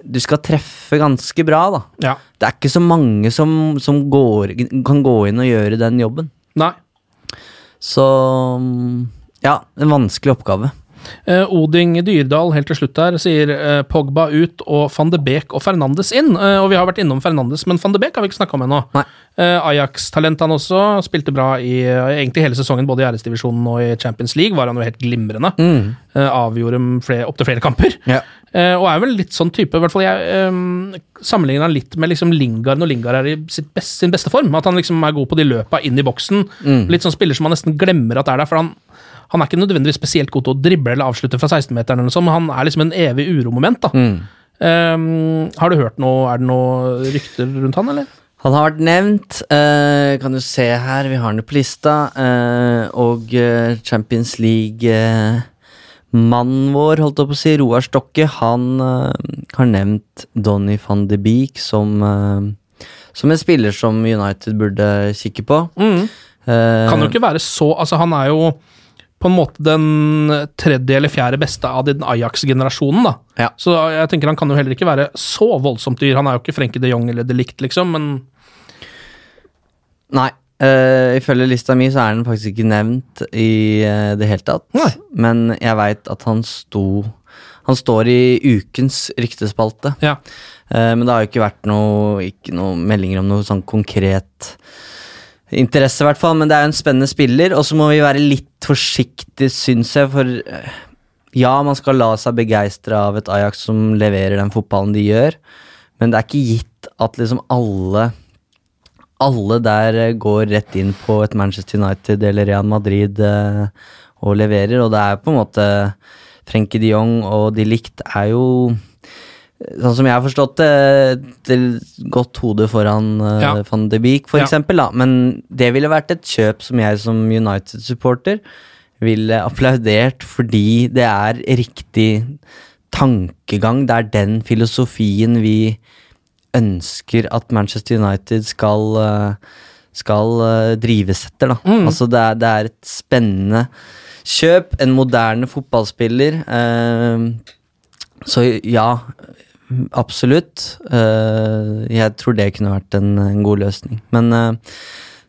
Speaker 2: Du skal treffe ganske bra, da.
Speaker 1: Ja.
Speaker 2: Det er ikke så mange som, som går, kan gå inn og gjøre den jobben.
Speaker 1: Nei.
Speaker 2: Så ja, en vanskelig oppgave.
Speaker 1: Eh, Oding Dyrdal helt til slutt her sier eh, Pogba ut og van de Beek og Fernandes inn. Eh, og vi har vært innom Fernandes, men van de Beek har vi ikke snakka om ennå. Ajax-talent han også. Spilte bra i egentlig hele sesongen, både i æresdivisjonen og i Champions League. Var han jo helt glimrende. Eh, avgjorde flere- opptil flere kamper.
Speaker 2: Ja.
Speaker 1: Og er vel litt sånn type, i hvert fall jeg um, sammenligner han litt med liksom Lingard når Lingard er i sitt best, sin beste form. At han liksom er god på de løpa inn i boksen. Litt sånn spiller som man nesten glemmer at er der. for han han er ikke nødvendigvis spesielt god til å drible eller avslutte fra 16-meteren, eller noe sånt, men han er liksom en evig uromoment. da. Eh, har du hørt noe, Er det noe rykter rundt han, eller?
Speaker 2: Han har vært nevnt. Uh, kan du se her, vi har den på lista. Uh, og eh, Champions League-mannen vår, holdt jeg på å si, Roar Stokke, han har nevnt Donny van de Beek som, som en spiller som United burde kikke på. Eh,
Speaker 1: Kan jo ikke være så Altså, han er jo på en måte den tredje eller fjerde beste av den Ajax-generasjonen, da.
Speaker 2: Ja.
Speaker 1: Så jeg tenker han kan jo heller ikke være så voldsomt dyr. Han er jo ikke Frenkie de Jong eller de Ligt, liksom, men
Speaker 2: Nei. Uh, ifølge lista mi så er den faktisk ikke nevnt i uh, det hele tatt.
Speaker 1: Nei.
Speaker 2: Men jeg veit at han sto Han står i ukens ryktespalte.
Speaker 1: ja.
Speaker 2: Uh, men det har jo ikke vært noe, ikke noe meldinger om noe sånn konkret interesse, i hvert fall. Men det er jo en spennende spiller, og så må vi være litt forsiktige, syns jeg, for eh, ja, man skal la seg begeistre av et Ajax som leverer den fotballen de gjør, Men det er ikke gitt at liksom alle alle der eh, går rett inn på et Manchester United eller Real Madrid eh, og leverer, og det er på en måte Frenkie de Jong og de likt er jo Sånn som jeg har forstått det, godt hode foran eh,
Speaker 1: Ja.
Speaker 2: van de Beek, for
Speaker 1: Ja.
Speaker 2: eksempel. Da. Men det ville vært et kjøp som jeg som United-supporter ville applaudert, fordi det er riktig tankegang. Det er den filosofien vi ønsker at Manchester United skal, eh, skal eh, drives etter. Da. Altså det, er, det er et spennende kjøp. En moderne fotballspiller. eh, så ja, absolutt. Eh, jeg tror det kunne vært en, god løsning. Men eh,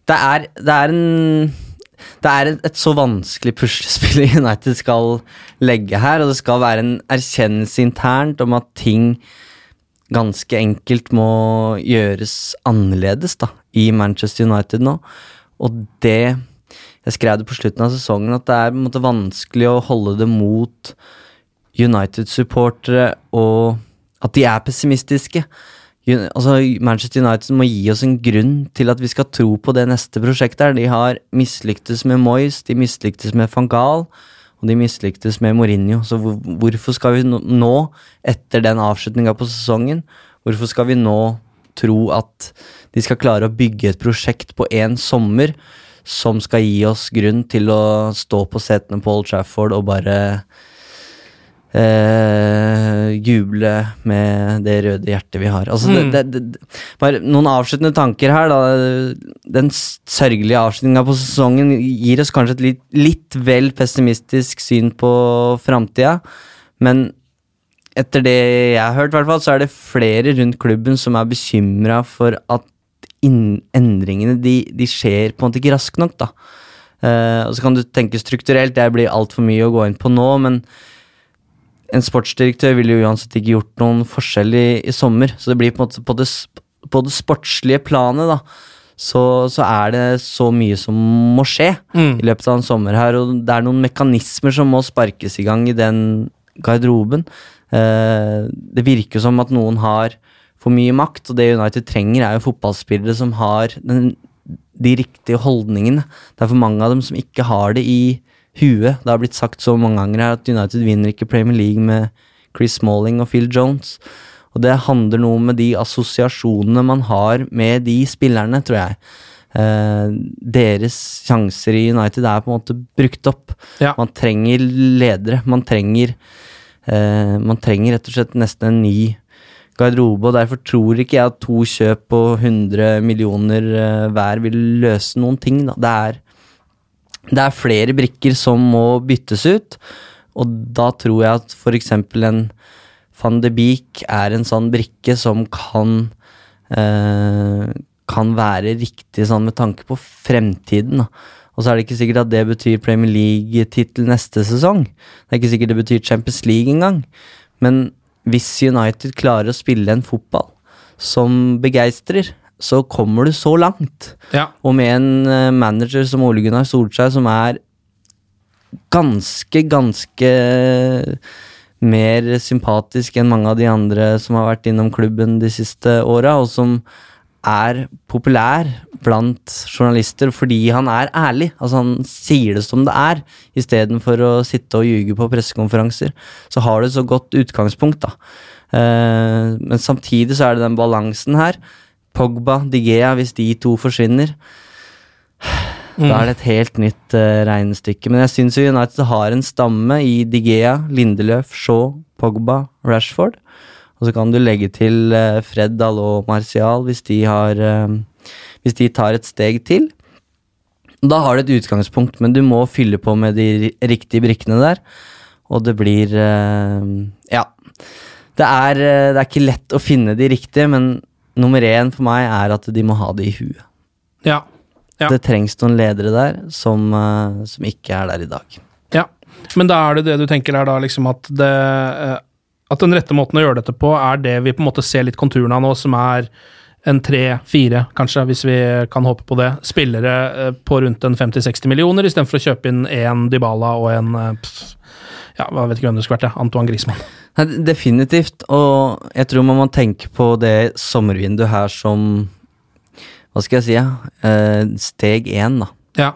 Speaker 2: det er, det er en det er et, så vanskelig puslespill United skal legge her, og det skal være en erkjennelse internt om at ting ganske enkelt må gjøres annerledes da, i Manchester United nå. Og det Jeg skrev det på slutten av sesongen at det er måte vanskelig å holde det mot United-supportere og at de er pessimistiske. Altså, Manchester United må gi oss en grunn til at vi skal tro på det neste prosjektet. her. De har mislyktes med Moyes, de mislyktes med van Gaal, og de mislyktes med Mourinho. Så hvorfor skal vi nå- etter den avslutninga på sesongen, hvorfor skal vi nå tro at de skal klare å bygge et prosjekt på én sommer som skal gi oss grunn til å stå på setene på Old Trafford og bare eh, juble med det røde hjertet vi har. Altså,
Speaker 1: Mm.
Speaker 2: det, det, det, bare noen avsluttende tanker her. Da. Den sørgelige avslutninga på sesongen gir oss kanskje et litt, litt vel pessimistisk syn på framtida, men etter det jeg har hørt, hvert fall, så er det flere rundt klubben som er bekymra for at endringene de, de skjer på en måte ikke raskt nok. da. Eh, og Så kan du tenke strukturelt, det blir altfor mye å gå inn på nå, men en sportsdirektør ville jo uansett ikke gjort noen forskjell i, i sommer. Så det blir på på det, på det sportslige planet, da. Så, så er det så mye som må skje i løpet av en sommer her. Og det er noen mekanismer som må sparkes i gang i den garderoben. Eh, det virker som at noen har for mye makt, og det United trenger, er jo fotballspillere som har den, de riktige holdningene. Det er for mange av dem som ikke har det i huet. Det har blitt sagt så mange ganger her at United vinner ikke Premier League med Chris Smalling og Phil Jones. Og det handler noe med de assosiasjonene man har med de spillerne, tror jeg. Eh, deres sjanser i United er på en måte brukt opp.
Speaker 1: Ja.
Speaker 2: Man trenger ledere. Man trenger eh, Man trenger rett og slett nesten en ny garderobe, og derfor tror ikke jeg at to kjøp på 100 millioner eh, hver vil løse noen ting. Da. Det, er, det er flere brikker som må byttes ut, og da tror jeg at f.eks. en van de Beek er en sånn brikke som kan eh, kan være riktig sånn med tanke på fremtiden. Da. Og så er det ikke sikkert at det betyr Premier League-tittel neste sesong. Det er ikke sikkert det betyr Champions League engang. Men hvis United klarer å spille en fotball som begeistrer, så kommer du så langt.
Speaker 1: Ja.
Speaker 2: Og med en eh, manager som Ole Gunnar Solskjær, som er ganske, ganske mer sympatisk enn mange av de andre som har vært innom klubben de siste åra, og som er populær blant journalister fordi han er ærlig. Altså Han sier det som det er, istedenfor å sitte og ljuge på pressekonferanser. Så har du et så godt utgangspunkt, da. Eh, men samtidig så er det den balansen her. Pogba, Digea, hvis de to forsvinner da er det et helt nytt uh, regnestykke. Men jeg syns United har en stamme i Digea, Lindeløf, Shaw, Pogba, Rashford. Og så kan du legge til uh, Fred, Dalot Martial hvis de, har, uh, hvis de tar et steg til. Da har du et utgangspunkt, men du må fylle på med de riktige brikkene der. Og det blir Ja. Det er, det er ikke lett å finne de riktige, men nummer én for meg er at de må ha det i huet.
Speaker 1: Ja. Ja.
Speaker 2: Det trengs noen ledere der som, eh, som ikke er der i dag.
Speaker 1: Ja, men da er det det du tenker er da liksom at det eh, At den rette måten å gjøre dette på, er det vi på en måte ser litt konturene av nå, som er en tre-fire, kanskje, hvis vi kan håpe på det. Spillere eh, på rundt en 50-60 millioner, istedenfor å kjøpe inn én Dybala og en pff, Ja, hva vet ikke hvem det skulle vært, ja. Antoine Griezmann.
Speaker 2: Nei, definitivt, og jeg tror man må tenke på det sommervinduet her som Hva skal jeg si, ja? Eh, steg én, da.
Speaker 1: Ja.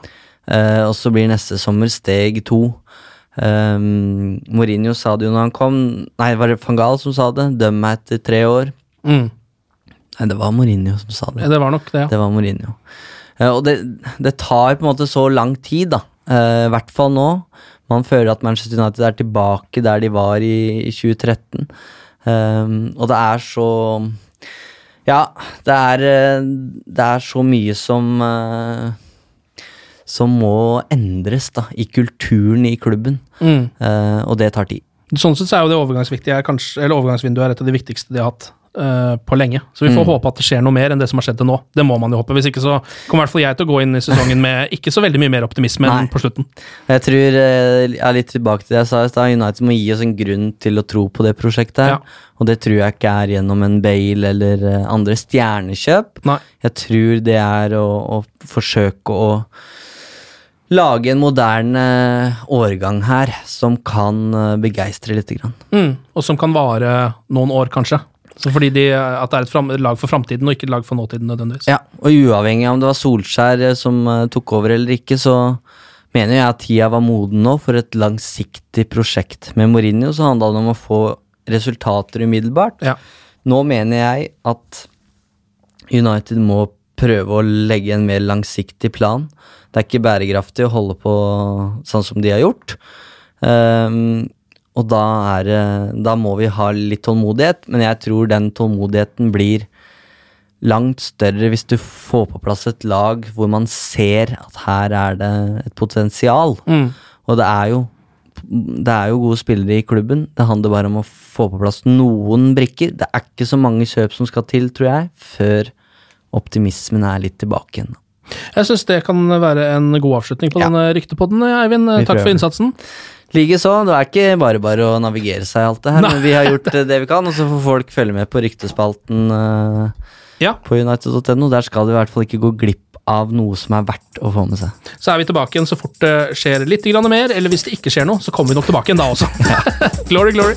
Speaker 2: Eh, og så blir neste sommer steg to. Um, Mourinho sa det jo når han kom Nei, var det van Gaal som sa det? Døm meg etter tre år.
Speaker 1: Mm.
Speaker 2: Nei, det var Mourinho som sa det.
Speaker 1: Det var nok det, ja.
Speaker 2: Det var Mourinho. Eh, og det, det tar på en måte så lang tid, da. Eh, I hvert fall nå. Man føler at Manchester United er tilbake der de var i, i 2013. Um, og det er så Ja, det er, eh, det er så mye som uh, Som må endres da, i kulturen i klubben.
Speaker 1: Mm.
Speaker 2: Uh, og det tar tid.
Speaker 1: Sånn sett så er jo det overgangsviktige, kanskje, eller overgangsvinduet er et av de viktigste de har hatt eh, på lenge. Så vi får
Speaker 2: Mm.
Speaker 1: håpe at det skjer noe mer enn det som har skjedd til nå. Det må man jo håpe. Hvis ikke så kommer i hvert fall jeg til å gå inn i sesongen med ikke så veldig mye mer optimisme enn på slutten.
Speaker 2: Jeg tror, eh, jeg er litt tilbake til det jeg sa i stad, United må gi oss en grunn til å tro på det prosjektet.
Speaker 1: Ja.
Speaker 2: Og det tror jeg ikke er gjennom en Bale eller eh, andre stjernekjøp.
Speaker 1: Nei.
Speaker 2: Jeg tror det er å, å forsøke å lage en moderne årgang her som kan begeistre lite grann.
Speaker 1: Mm. Og som kan vare noen år, kanskje. Så fordi de, At det er et fram, lag for framtiden og ikke et lag for nåtiden, nødvendigvis.
Speaker 2: Ja, og uavhengig av om det var Solskjær eh, som uh, tok over eller ikke, så mener jeg at tida var moden nå for et langsiktig prosjekt. Med Mourinho så handla det om å få resultater umiddelbart.
Speaker 1: Ja.
Speaker 2: Nå mener jeg at United må prøve å legge en mer langsiktig plan. Det er ikke bærekraftig å holde på sånn som de har gjort. Ehm, og da, er, da må vi ha litt tålmodighet, men jeg tror den tålmodigheten blir langt større hvis du får på plass et lag hvor man ser at her er det et potensial.
Speaker 1: Mm.
Speaker 2: Og det er jo det er jo gode spillere i klubben. Det handler bare om å få på plass noen brikker. Det er ikke så mange kjøp som skal til, tror jeg, før optimismen er litt tilbake igjen.
Speaker 1: Jeg syns det kan være en god avslutning på
Speaker 2: Ja.
Speaker 1: denne ryktepodden, Eivind. Takk for
Speaker 2: innsatsen.
Speaker 1: innsatsen.
Speaker 2: Likeså. Det er ikke bare bare å navigere seg i alt det her, men vi har gjort eh, det vi kan, og så får folk følge med på ryktespalten uh,
Speaker 1: Ja.
Speaker 2: på united.no. Der skal du i hvert fall ikke gå glipp av noe som er verdt å få med seg.
Speaker 1: Så er vi tilbake igjen så fort det skjer litt mer, eller hvis det ikke skjer noe, så kommer vi nok tilbake igjen da også. glory, glory.